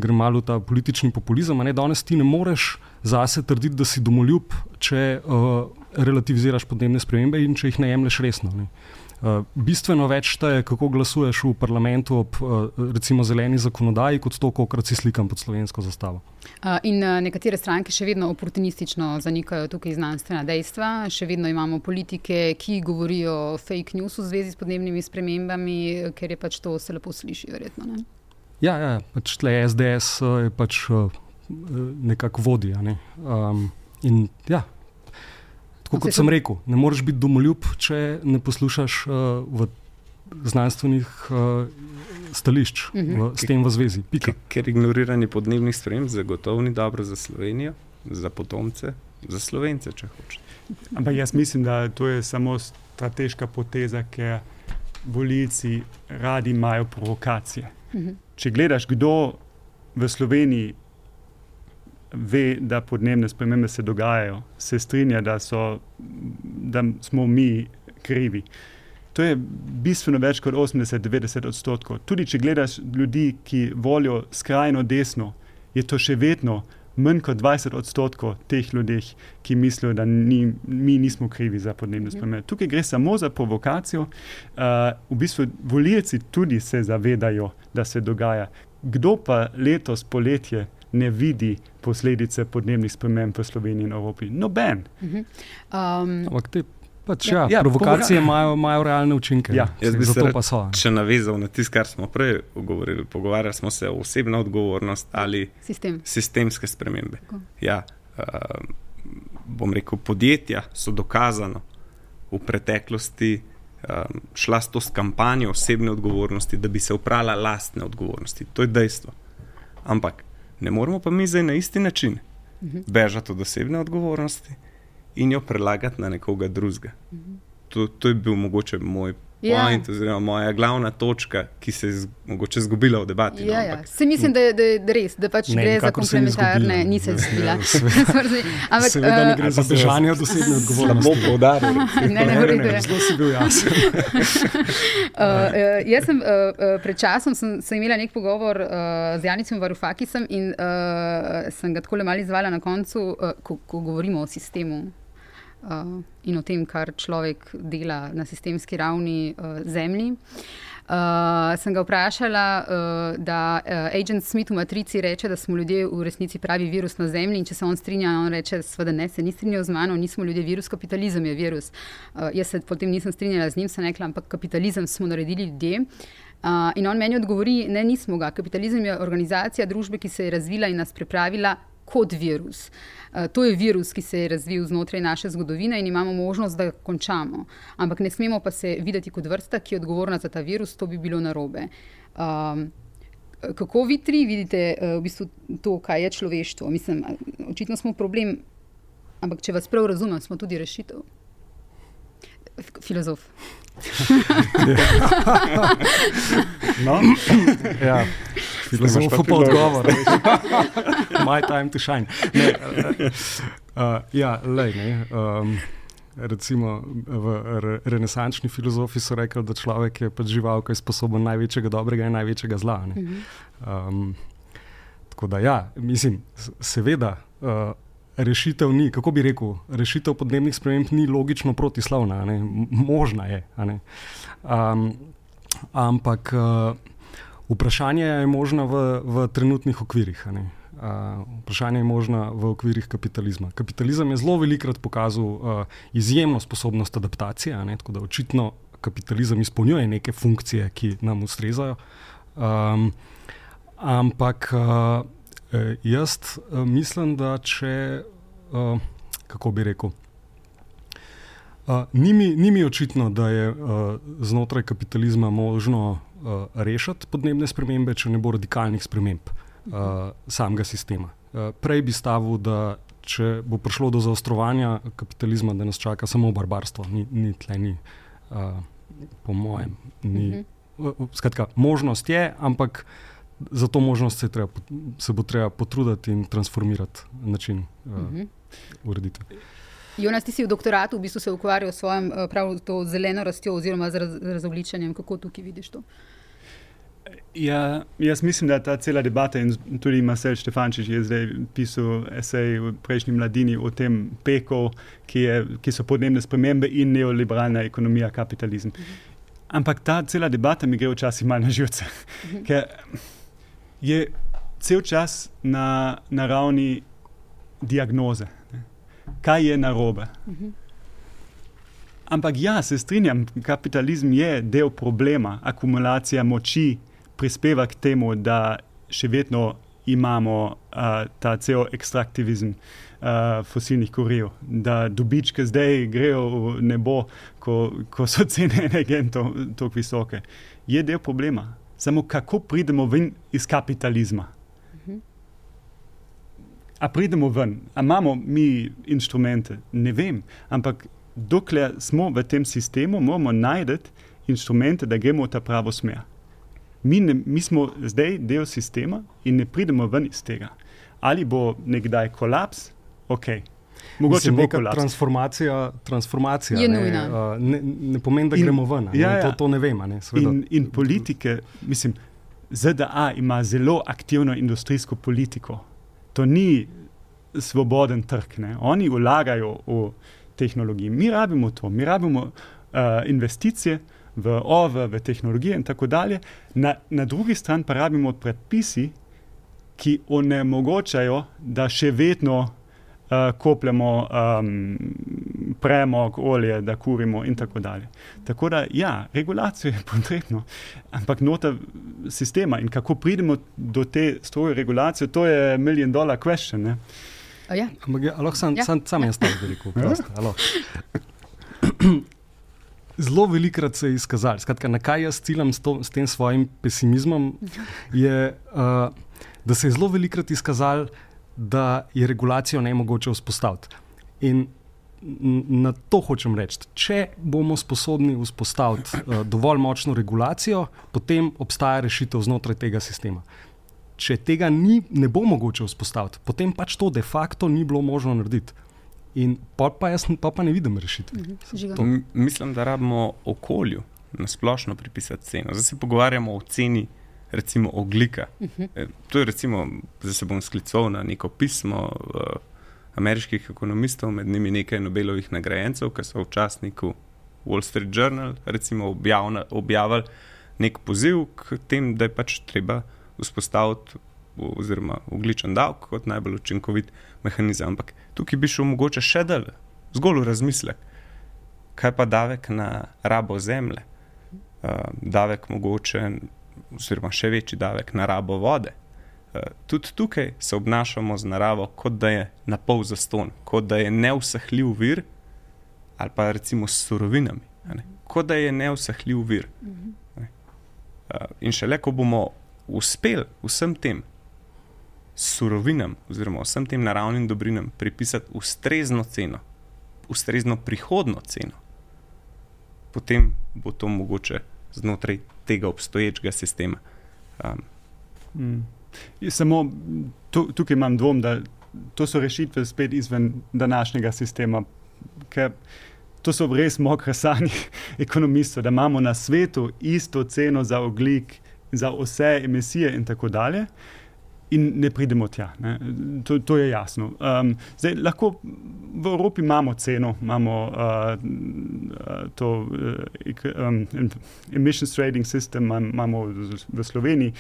gremo malo v ta politični populizem, ne danes ti ne moreš zase trditi, da si domoljub, če uh, relativiziraš podnebne spremembe in če jih ne jemliš resno. Ne. Uh, bistveno več šteje, kako glasuješ v parlamentu ob uh, recimo zeleni zakonodaji, kot to, koliko si slikam pod slovensko zastavo. Uh, in nekatere stranke še vedno oportunistično zanikajo tukaj znanstvena dejstva. Še vedno imamo politike, ki govorijo fake news v zvezi s podnebnimi spremembami, ker je pač to se lepo sliši, verjetno. Ne? Ja, ja, pač tle SDS je pač nekako vodja. Ne? Um, in ja. Tako kot sem rekel, ne moreš biti domoljub, če ne poslušaš uh, znanstvenih uh, stališč uh -huh. v, s tem v zvezi. Pika. Ker ignoriranje podnebnih sprememb zagotovo ni dobro za Slovenijo, za potomce, za Slovence, če hočeš. Ampak jaz mislim, da to je samo strateška poteza, ker volilci radi imajo provokacije. Uh -huh. Če gledaš, kdo v Sloveniji ve, da podnebne spremembe se dogajajo, se strinja, da, so, da smo mi krivi. To je bistveno več kot 80-90 odstotkov. Tudi če gledaš ljudi, ki volijo skrajno desno, je to še vedno manj kot 20 odstotkov teh ljudi, ki mislijo, da ni, mi nismo krivi za podnebne spremembe. Tukaj gre samo za provokacijo. Uh, v bistvu volilci tudi se zavedajo, da se dogaja. Kdo pa letos poletje ne vidi posledice podnebnih sprememb v Sloveniji in Evropi. Noben. Uh -huh. um, Ampak te pač, ja, ja, provokacije imajo, imajo realne učinke. Ja, jaz bi se pa so. Če navezal na tisto, kar smo prej govorili, pogovarjali smo se o osebno odgovornost ali Sistem. sistemske spremembe. Ja, uh, bom rekel, podjetja so dokazano v preteklosti. Um, šla s to kampanjo osebne odgovornosti, da bi se upravila lastne odgovornosti. To je dejstvo. Ampak Ne moramo pa mi zdaj na isti način mhm. bežati od osebne odgovornosti in jo prelagati na nekoga drugega. Mhm. To, to je bil mogoče moj ja. point, oziroma moja glavna točka, ki se je mogoče izgubila v debati. Ja, no, ja. Se mislim, da je, da je res, da pač ne, gre za komplementarne, nisem izgubila. [laughs] [laughs] Ampak seveda ne gre za bežanje od osebne [laughs] odgovornosti. Bom poudaril. ne, ne, ne, ne, zelo si bil jasen. uh, uh, jaz sem uh, pred časom sem, sem imela nek pogovor uh, z Janicem Varufakisom in uh, sem ga tako le malo izvala na koncu, uh, ko, ko govorimo o sistemu. Uh, in o tem, kar človek dela na sistemski ravni uh, Zemlji. Uh, sem ga vprašala, uh, da uh, Agent Smith v Matrici reče, da smo ljudje v resnici pravi virus na Zemlji in če se on strinja, on reče, da ne, se ni strinjal z mano, nismo ljudje virus, kapitalizem je virus. Uh, jaz se potem nisem strinjala z njim, sem rekla, ampak kapitalizem smo naredili ljudje. Uh, in on meni odgovori, ne, nismo ga. Kapitalizem je organizacija družbe, ki se je razvila in nas pripravila kot virus. Uh, to je virus, ki se je razvil znotraj naše zgodovine in imamo možnost, da ga končamo. Ampak ne smemo pa se videti kot vrsta, ki je odgovorna za ta virus, to bi bilo narobe. Um, kako vi tri vidite uh, v bistvu to, kaj je človeštvo? Mislim, očitno smo problem, ampak če vas prav razumem, smo tudi rešitev. Filozof. [laughs] no? ja. Filozof pa odgovor. [laughs] My time to shine. Ne, uh, ja, lej, ne, um, recimo v re, renesančni filozofi so rekli, da človek je pač žival, ki je sposoben največjega dobrega in največjega zla. Um, tako da ja, mislim, seveda. Uh, rešitev ni, kako bi rekel, rešitev podnebnih sprememb ni logično protislovna, ne? možna je. Um, ampak uh, vprašanje je možno v, v trenutnih okvirih. Uh, vprašanje je možno v okvirih kapitalizma. Kapitalizem je zelo velikrat pokazal uh, izjemno sposobnost adaptacije, ne? tako da očitno kapitalizem izpolnjuje neke funkcije, ki nam ustrezajo. Um, ampak uh, jaz mislim, da če, e, kako bi rekel, ni mi, ni mi očitno, da je znotraj kapitalizma možno rešiti podnebne spremembe, če ne bo radikalnih sprememb samega sistema. Prej bi stavil, da če bo prišlo do zaostrovanja kapitalizma, da nas čaka samo barbarstvo, ni, ni tle, ni, po mojem. Ni, mhm. skratka, možnost je, ampak za to možnost se, treba, se bo treba potruditi in transformirati način uh, uh -huh. ureditve. Jonas, ti si v doktoratu v bistvu se ukvarjal s svojim eh, prav to zeleno rastjo oziroma z raz, razogličanjem. Kako tukaj vidiš to? Ja, jaz mislim, da ta cela debata in tudi Marcel Štefančič je zdaj pisal esej v prejšnji mladini o tem peku, ki, ki so podnebne spremembe in neoliberalna ekonomija, kapitalizem. -huh. Ampak ta cela debata mi gre včasih malo na živce. Uh -huh je cel čas na, na ravni diagnoze? Kaj je narobe. Mhm. Ampak ja, se strinjam, kapitalizem je del problema, akumulacija moči prispeva k temu, da še vedno imamo uh, ta cel ekstraktivizem uh, fosilnih kuriv, da dobičke zdaj grejo v nebo, ko, ko so cene energentov tako visoke. Je del problema samo kako pridemo ven iz kapitalizma. A pridemo ven, a imamo mi inštrumente? Ne vem. Ampak dokler smo v tem sistemu, moramo najti inštrumente, da gremo v ta pravo smer. Mi, ne, mi smo zdaj del sistema in ne pridemo ven iz tega. Ali bo nekdaj kolaps? Ok. Mogoče bo neka transformacija, transformacija je nujna. Ne, ne, ne pomeni, da in, gremo ven. Ja, ja. To, to ne vemo. Ne, in, in politike, mislim, ZDA ima zelo aktivno industrijsko politiko. To ni svoboden trg. Ne. Oni vlagajo v tehnologijo. Mi rabimo to, mi rabimo uh, investicije. V OVE, v tehnologije, in tako dalje, na, na drugi strani pa rabimo predpisi, ki onemogočajo, da še vedno uh, kopljemo um, premog, olje, da kurimo in tako dalje. Tako da, ja, regulacijo je [laughs] potrebno, ampak nota sistema in kako pridemo do te stroje regulacije, to je milijon dolar question. Ne? Ja. Ampak ja, lahko sam, ja. sam, sam jaz to veliko vprašam. Zelo velikokrat se je izkazalo, na kaj jaz ciljam s, to, s tem svojim pesimizmom, [laughs] je, uh, da se je zelo velikokrat izkazalo, da je regulacijo ne mogoče vzpostaviti. In na to hočem reči, če bomo sposobni vzpostaviti uh, dovolj močno regulacijo, potem obstaja rešitev znotraj tega sistema. Če tega ni, ne bo mogoče vzpostaviti, potem pač to de facto ni bilo možno narediti. In pa, pa jaz pa, pa ne vidim rešitve. Mhm, mislim, da rabimo okolju na splošno pripisati ceno. Zdaj se pogovarjamo o ceni recimo oglika. Uh -huh. To je recimo, zdaj se bom sklical na neko pismo uh, ameriških ekonomistov, med njimi nekaj Nobelovih nagrajencev, ki so v časniku Wall Street Journal recimo, objavna, objavili nek poziv k tem, da je pač treba vzpostaviti oziroma ogličen davek kot najbolj učinkovit mehanizem. Ampak tukaj bi šel mogoče še dalje, zgolj v razmislek. Kaj pa davek na rabo zemlje, uh, davek mogoče, oziroma še večji davek na rabo vode. Uh, tudi tukaj se obnašamo z naravo, kot da je na pol zaston, kot da je neusahljiv vir, ali pa recimo s surovinami, kot da je neusahljiv vir. Uh, in šele, ko bomo uspeli vsem tem surovinam, oziroma vsem tem naravnim dobrinam, pripisati ustrezno ceno, ustrezno prihodno ceno, potem bo to mogoče znotraj tega obstoječega sistema. Um. Mm. Samo tukaj imam dvom, da to so rešitve spet izven današnjega sistema. To so res mokre sanje [laughs] ekonomistov, da imamo na svetu isto ceno za oglik, za vse emisije in tako dalje in ne pridemo tja. Ne. To, to je jasno. Um, zdaj, lahko v Evropi imamo ceno, imamo uh, to uh, um, emissions trading system, imamo v Sloveniji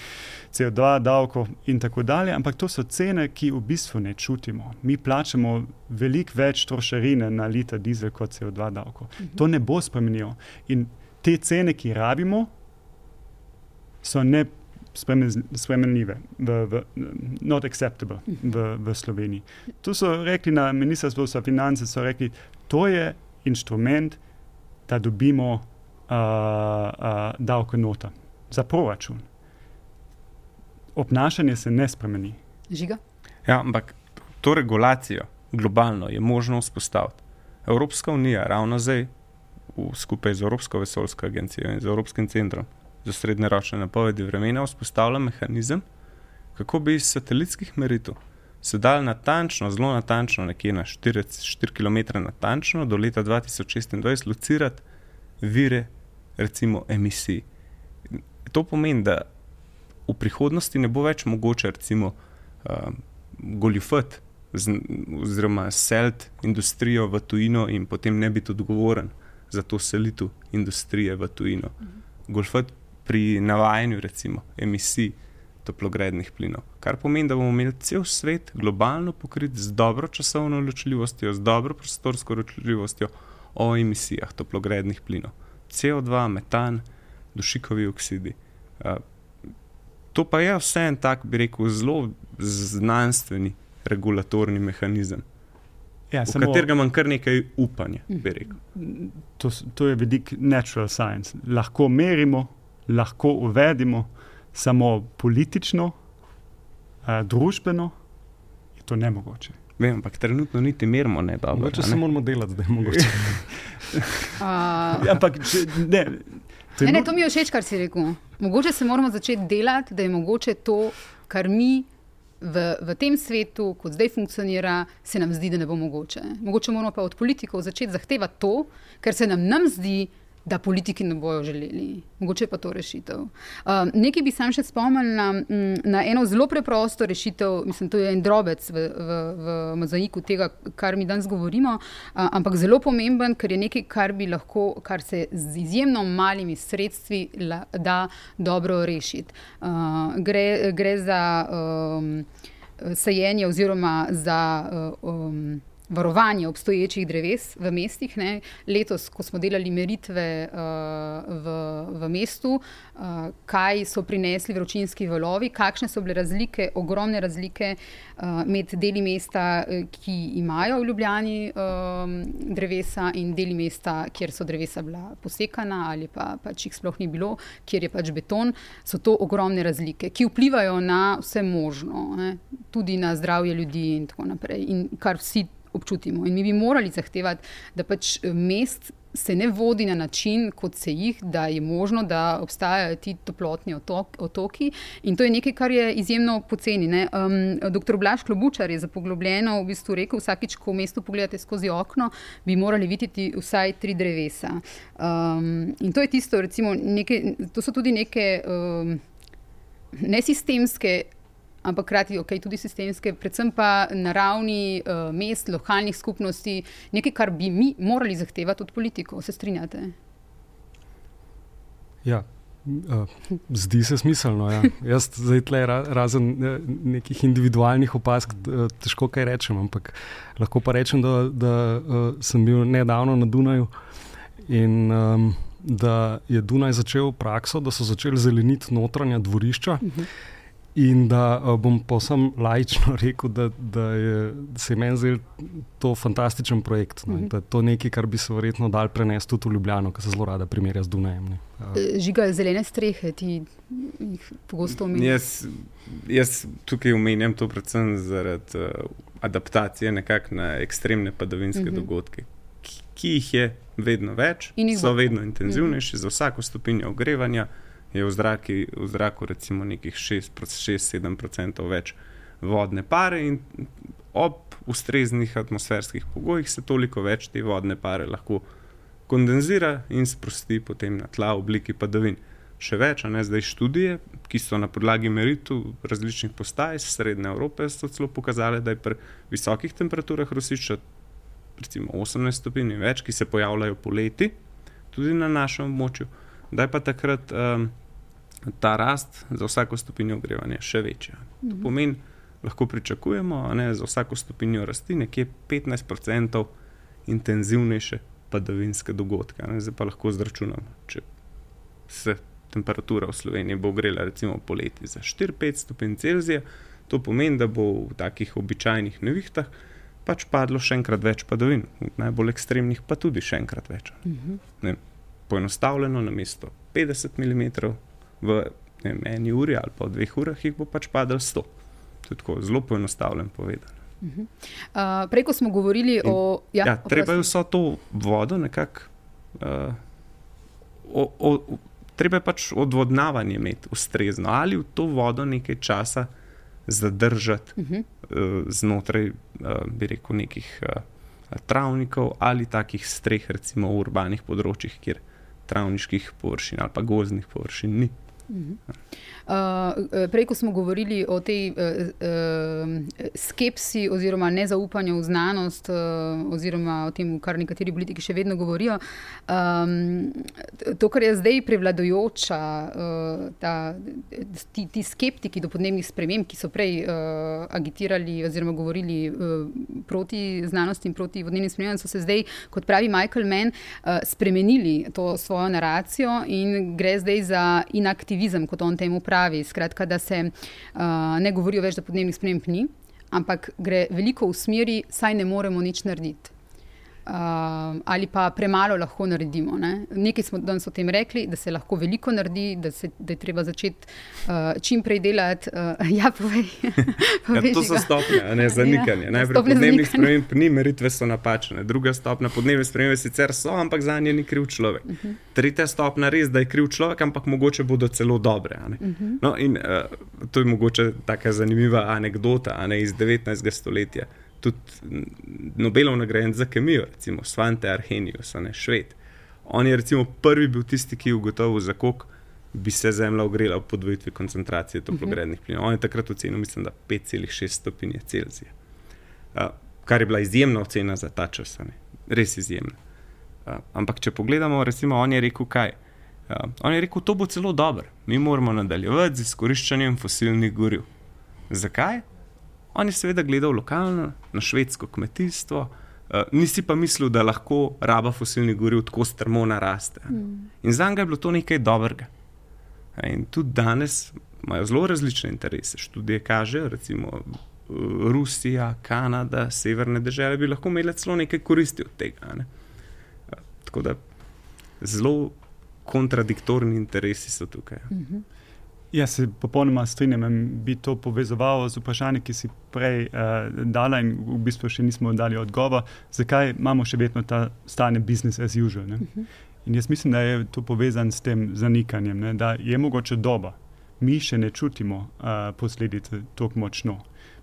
CO2 davko in tako dalje, ampak to so cene, ki v bistvu ne čutimo. Mi plačamo veliko več trošarine na liter dizel kot CO2 davko. Mhm. To ne bo spremenilo. In te cene, ki rabimo, so ne spremenljive, v, v, not acceptable v, v Sloveniji. Tu so rekli na Ministrstvu za finance, so rekli, to je inštrument, da dobimo uh, uh, davke nota za proračun. Obnašanje se ne spremeni. Žiga? Ja, ampak to regulacijo globalno je možno vzpostaviti. Evropska unija ravno zdaj, v, skupaj z Evropsko vesoljsko agencijo in z Evropskim centrom, za srednjeročne napovedi vremena vzpostavlja mehanizem, kako bi iz satelitskih meritev se dal natančno, zelo natančno, nekje na 4, 4 km natančno do leta 2026 locirati vire, recimo emisij. To pomeni, da v prihodnosti ne bo več mogoče, recimo, uh, goljufati oziroma seliti industrijo v tujino in potem ne biti odgovoren za to selitev industrije v tujino. Mhm. Pri navajanju recimo, emisij toplogrednih plinov. Kar pomeni, da bomo imeli cel svet globalno pokrit z dobro časovno ločljivostjo, z dobro prostorsko ločljivostjo o emisijah toplogrednih plinov. CO2, metan, dušikovi oksidi. To pa je vse en tak, bi rekel, zelo znanstveni regulatorni mehanizem. Ja, v samo, katerega imam kar nekaj upanja. To, to je vidik natural science. Lahko merimo, lahko uvedemo samo politično, a, družbeno, je to ne mogoče. Vem, ampak trenutno niti merimo ne dobro. Mogoče se moramo delati, da je mogoče. [laughs] ja, ampak, če, ne, ne, ne, to mi je všeč, kar si rekel. Mogoče se moramo začeti delati, da je mogoče to, kar mi. V, v tem svetu, kot zdaj funkcionira, se nam zdi, da ne bo mogoče. Mogoče moramo pa od politikov začeti zahtevati to, kar se nam, nam zdi, da politiki ne bojo želeli. Mogoče pa to rešitev. Uh, nekaj bi sam še spomnil na, na eno zelo preprosto rešitev, mislim, to je en drobec v, v, v mozaiku tega, kar mi danes govorimo, uh, ampak zelo pomemben, ker je nekaj, kar bi lahko, kar se z izjemno malimi sredstvi la, da dobro rešiti. Uh, gre, gre za um, sajenje oziroma za. Uh, um, varovanje obstoječih dreves v mestih. Ne. Letos, ko smo delali meritve uh, v, v mestu, uh, kaj so prinesli vročinski valovi, kakšne so bile razlike, ogromne razlike uh, med deli mesta, ki imajo v Ljubljani uh, drevesa, in deli mesta, kjer so drevesa bila posekana ali pa pač jih sploh ni bilo, kjer je pač beton. So to ogromne razlike, ki vplivajo na vse možno, ne. tudi na zdravje ljudi in tako naprej. In kar vsi občutimo. In mi bi morali zahtevati, da pač eh, mest se ne vodi na način, kot se jih, da je možno, da obstajajo ti toplotni otok, otoki. In to je nekaj, kar je izjemno poceni. Um, Dr. Blaž Klobučar je za poglobljeno v bistvu rekel: vsakič, ko v mestu pogledate skozi okno, bi morali videti vsaj tri drevesa. Um, in to je tisto, recimo, neke, to so tudi neke um, nesistemske ampak hkrati okay, tudi sistemske, predvsem pa na ravni uh, mest, lokalnih skupnosti, nekaj, kar bi mi morali zahtevati od politikov. Se strinjate? Ja. Zdi se smiselno. Ja. [laughs] Jaz zdaj tle, razen nekih individualnih opask, težko kaj rečem, ampak lahko pa rečem, da, da sem bil nedavno na Dunaju in um, da je Dunaj začel prakso, da so začeli zeleniti notranja dvorišča. Uh mhm. -huh. In da uh, bom povsem lajično [laughs] rekel, da, da, je, da se je meni zdel to fantastičen projekt. Uh mhm. -huh. To je nekaj, kar bi se verjetno dal prenesti tudi v Ljubljano, ki se zelo rada primerja z Dunajem. Uh. Žiga zelene strehe, ti jih pogosto omenjaš. Jaz, jaz tukaj omenjam to predvsem zaradi uh, adaptacije na ekstremne padavinske uh mhm. -huh. dogodke, ki, ki jih je vedno več, so vedno intenzivnejši, mm. za vsako stopinjo ogrevanja je v, zraki, v zraku recimo nekih 6-7% več vodne pare in ob ustreznih atmosferskih pogojih se toliko več te vodne pare lahko kondenzira in sprosti potem na tla v obliki padavin. Še več, a ne zdaj študije, ki so na podlagi meritev različnih postaj iz Srednje Evrope, so celo pokazale, da je pri visokih temperaturah rosišča recimo 18 stopinj in več, ki se pojavljajo poleti, tudi na našem območju, da je pa takrat um, ta rast za vsako stopinjo ogrevanja še večja. To mhm. pomeni, lahko pričakujemo ne, za vsako stopinjo rasti nekje 15% intenzivnejše padavinske dogodke. Ne. Zdaj pa lahko zračunamo, če se temperatura v Sloveniji bo ogrela recimo poleti za 4-5 stopinj Celzija. To pomeni, da bo v takih običajnih nevihtah pač padlo še enkrat več padavin, v najbolj ekstremnih pa tudi še enkrat več. Mhm. ne, poenostavljeno, na mesto 50 mm v ne, eni uri ali pa v dveh urah jih bo pač padlo 100. To je tako zelo poenostavljeno povedano. Uh -huh. uh, prej, ko smo govorili In, o. Ja, ja, treba je vso to vodo nekako. Uh, treba je pač odvodnavanje imeti ustrezno ali v to vodo nekaj časa zadržati uh -huh. uh, znotraj, uh, bi rekel, nekih uh, travnikov ali takih streh, recimo v urbanih področjih, kjer travniških površin ali pa gozdnih površin ni. Uh prej, ko smo govorili o tej uh, uh, skepsi oziroma nezaupanju v znanost, uh, oziroma o tem, kar nekateri politiki še vedno govorijo, um, to, kar je zdaj prevladujoča, uh, ta, ti, ti skeptiki do podnebnih sprememb, ki so prej uh, agitirali oziroma govorili uh, proti znanosti in proti podnebnim spremembam, so se zdaj, kot pravi Michael Mann, uh, spremenili to svojo naracijo in gre zdaj za inaktivizem, kot on temu pravi. Skratka, da se uh, ne govorijo več, da podnebnih sprememb ni, ampak gre veliko v smeri, saj ne moremo nič narediti uh, ali pa premalo lahko naredimo. Ne? Nekaj smo danes o tem rekli, da se lahko veliko naredi, da, se, da je treba začeti uh, čim prej delati. Uh, [laughs] ja, povej. povej [laughs] ja, to so stopnje, ne zanikanje. Ja, Najprej podnebnih sprememb ni, meritve so napačne. Druga stopnja podnebne spremembe sicer so, ampak za nje ni kriv človek. Uh mhm. -huh. Tretja stopnja res, da je kriv človek, ampak mogoče bodo celo dobre. Uh mhm. -huh. no, in, uh, to je mogoče tako zanimiva anekdota ne, iz 19. stoletja tudi Nobelov nagrajen za kemijo, recimo Svante Arhenius, ne šved. On je recimo prvi bil tisti, ki je ugotovil, za koliko bi se Zemlja ogrela v podvojitvi koncentracije toplogrednih plinov. On je takrat ocenil, mislim, da 5,6 stopinje Celzija. Uh, kar je bila izjemna ocena za ta čas, ne? res izjemna. Uh, ampak če pogledamo, recimo, on je rekel, kaj. Uh, on je rekel, to bo celo dobro, mi moramo nadaljevati z izkoriščanjem fosilnih goriv. Zakaj? On je seveda gledal lokalno, na švedsko kmetijstvo, uh, nisi pa mislil, da lahko raba fosilnih goriv tako strmo naraste. Mm. In za njega je bilo to nekaj dobrega. In tudi danes imajo zelo različne interese. Študije kažejo, recimo Rusija, Kanada, severne države bi lahko imele celo nekaj koristi od tega. Ne? Uh, tako da zelo kontradiktorni interesi so tukaj. Mm -hmm. Jaz se popolnoma strinjam in bi to povezoval z vprašanjem, ki si prej uh, dala, in v bistvu še nismo dali odgovor, zakaj imamo še vedno ta stanje business as usual. Uh mhm. -huh. In jaz mislim, da je to povezano s tem zanikanjem, ne? da je mogoče doba. Mi še ne čutimo uh, posledic tako močno.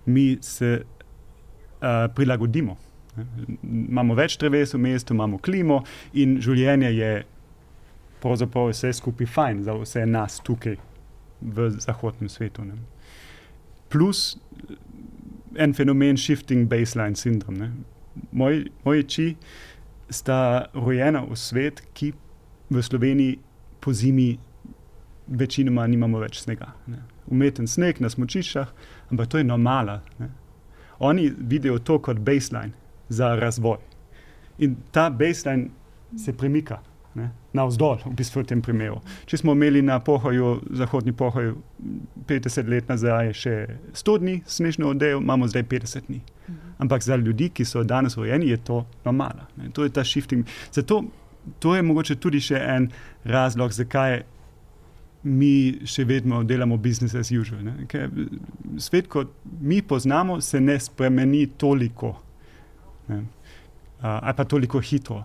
Mi se uh, prilagodimo. Ne? Imamo več dreves v mestu, imamo klimo in življenje je pravzaprav vse skupaj fajn za vse nas tukaj v zahodnem svetu. Ne. plus en fenomen shifting baseline syndrom. Ne. Moj, moji oči sta rojena v svet, ki v Sloveniji po zimi večinoma nimamo več snega. Ne. Umeten sneg na smočiščah, ampak to je normala. Ne. Oni vidijo to kot baseline za razvoj. In ta baseline se premika ne, navzdol, v bistvu v tem primeru. Če smo imeli na pohoju, zahodni pohoj, 50 let nazaj še 100 dni snežno odejo, imamo zdaj 50 dni. Ampak za ljudi, ki so danes rojeni, je to normala. Ne. To je ta shifting. Zato to je mogoče tudi še en razlog, zakaj. Mi še vedno delamo business as usual. Svet, kot mi poznamo, se ne spremeni toliko, ne? ali pa toliko hitro.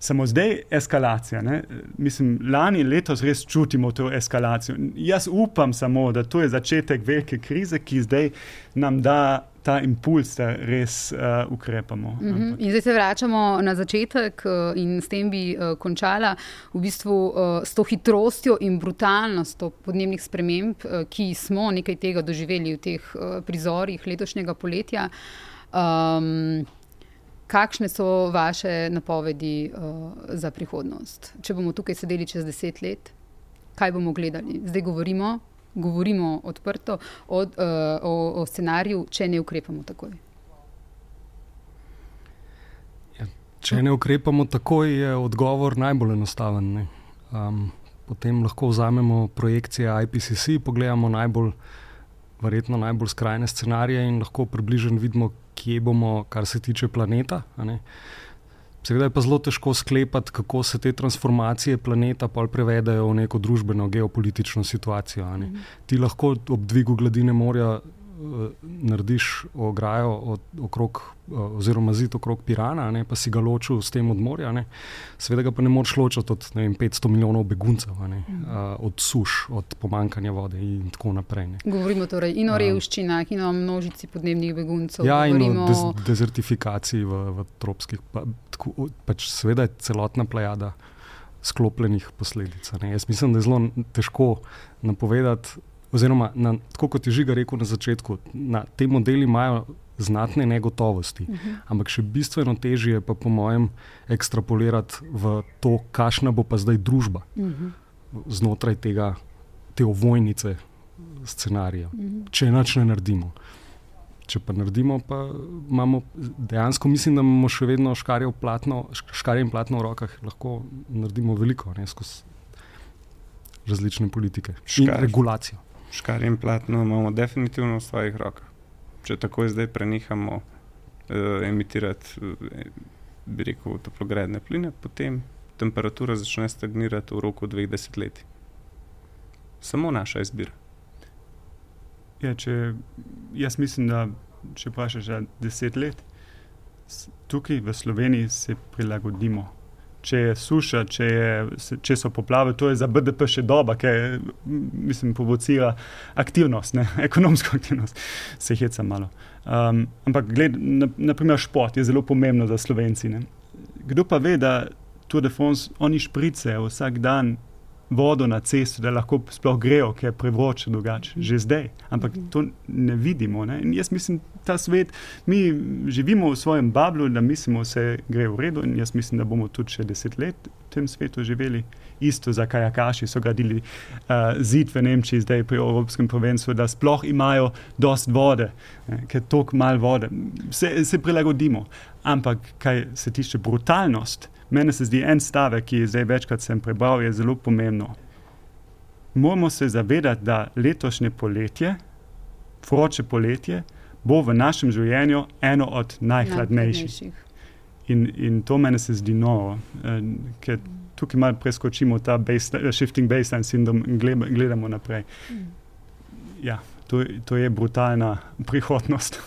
Samo zdaj eskalacija. Ne? Mislim, lani letos res čutimo to eskalacijo. Jaz upam samo, da to je začetek velike krize, ki zdaj nam da ta impuls, da res uh, ukrepamo. Uh -huh. In zdaj se vračamo na začetek uh, in s tem bi uh, končala v bistvu uh, s to hitrostjo in brutalnostjo podnebnih sprememb, uh, ki smo nekaj tega doživeli v teh uh, prizorih letošnjega poletja. Um, Kakšne so vaše napovedi uh, za prihodnost? Če bomo tukaj sedeli čez deset let, kaj bomo gledali? Zdaj govorimo, govorimo odprto o, uh, o, o scenariju, če ne ukrepamo takoj. Ja, če ne ukrepamo takoj, je odgovor najbolj enostaven. Um, potem lahko vzamemo projekcije IPCC, pogledamo najbolj, verjetno najbolj skrajne scenarije in lahko približno vidimo, kje bomo, kar se tiče planeta. Seveda je pa zelo težko sklepati, kako se te transformacije planeta prevedajo v neko družbeno, geopolitično situacijo. Mhm. Ti lahko ob dvigu gladine morja narediš ograjo od, okrog, uh, oziroma zid okrog Pirana, ne, pa si ga ločil s tem od morja. Ne. Seveda ga pa ne moreš ločiti od vem, 500 milijonov beguncev, ne, uh, od suš, od pomankanja vode in tako naprej. Ne. Govorimo torej in o revščinah, in o množici podnebnih beguncev. Ja, in o dez dezertifikaciji v, v tropskih. Pa, tako, pač seveda je celotna plejada. Sklopljenih posledic. Ne. Jaz mislim, da je zelo težko napovedati, oziroma na, tako kot je Žiga rekel na začetku, na te modeli imajo znatne negotovosti. Uh mhm. -huh. Ampak še bistveno težje je pa, po mojem, ekstrapolirati v to, kakšna bo pa zdaj družba uh mhm. -huh. znotraj tega, te ovojnice scenarija, uh mhm. -huh. če enoč ne naredimo. Če pa naredimo, pa imamo dejansko, mislim, da imamo še vedno škarje, platno, škarje in platno v rokah, lahko naredimo veliko, ne skozi različne politike Škar. in regulacijo. Škar in platno imamo definitivno v svojih rokah. Če tako zdaj prenehamo uh, emitirati, uh, bi rekel, toplogredne pline, potem temperatura začne stagnirati v roku dveh desetletij. Samo naša izbira. Ja, če, jaz mislim, da če vprašaš za deset let, tukaj v Sloveniji se prilagodimo če je suša, če, je, če so poplave, to je za BDP še doba, ker mislim, provocira aktivnost, ne? [laughs] ekonomsko aktivnost, se heca malo. Um, ampak, gled, na, naprimer, šport je zelo pomembno za slovenci. Ne? Kdo pa ve, da Tour de France oni šprice vsak dan vodo na cesto, da lahko sploh grejo, ker je prevroče drugače, že zdaj. Ampak to ne vidimo. Ne? In jaz mislim, ta svet, mi živimo v svojem bablu, da mislimo, da se gre v redu. In jaz mislim, da bomo tudi še deset let v tem svetu živeli. Isto za kajakaši so gradili uh, zid v Nemčiji, zdaj pri Evropskem prvenstvu, da sploh imajo dost vode, ne? ker tok mal vode. Se, se prilagodimo. Ampak, kaj se tiče brutalnosti, Mene se zdi en stavek, ki je zdaj večkrat sem prebral, je zelo pomembno. Moramo se zavedati, da letošnje poletje, vroče poletje, bo v našem življenju eno od najhladnejših. In, in to meni se zdi novo, eh, ker tukaj malo preskočimo ta base, shifting baseline syndrome in gledamo naprej. Mm. Ja, to, to je brutalna [laughs] prihodnost.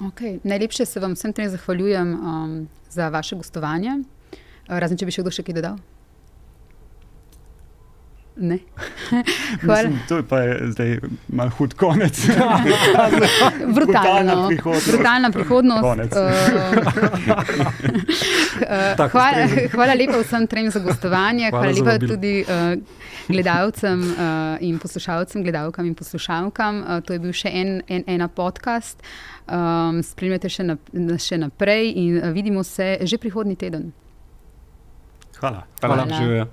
Okay. Najlepše se vam vsem trem zahvaljujem um, za vaše gostovanje. Razen če bi še kdo še kaj dodal. Ne. [laughs] Hvala. Mislim, to je pa je zdaj malo hud konec. [laughs] Brutalno. Brutalna prihodnost. Brutalna prihodnost. Konec. Uh, [laughs] Tako hvala, hvala lepa vsem trem za gostovanje, Hvala hvala, lepa tudi uh, gledalcem uh, in poslušalcem, gledalkam in poslušalkam. Uh, to je bil še en, en ena podcast. Um, spremljate še, na, še naprej in vidimo se že prihodnji teden. Hvala. Hvala, Hvala. živijo.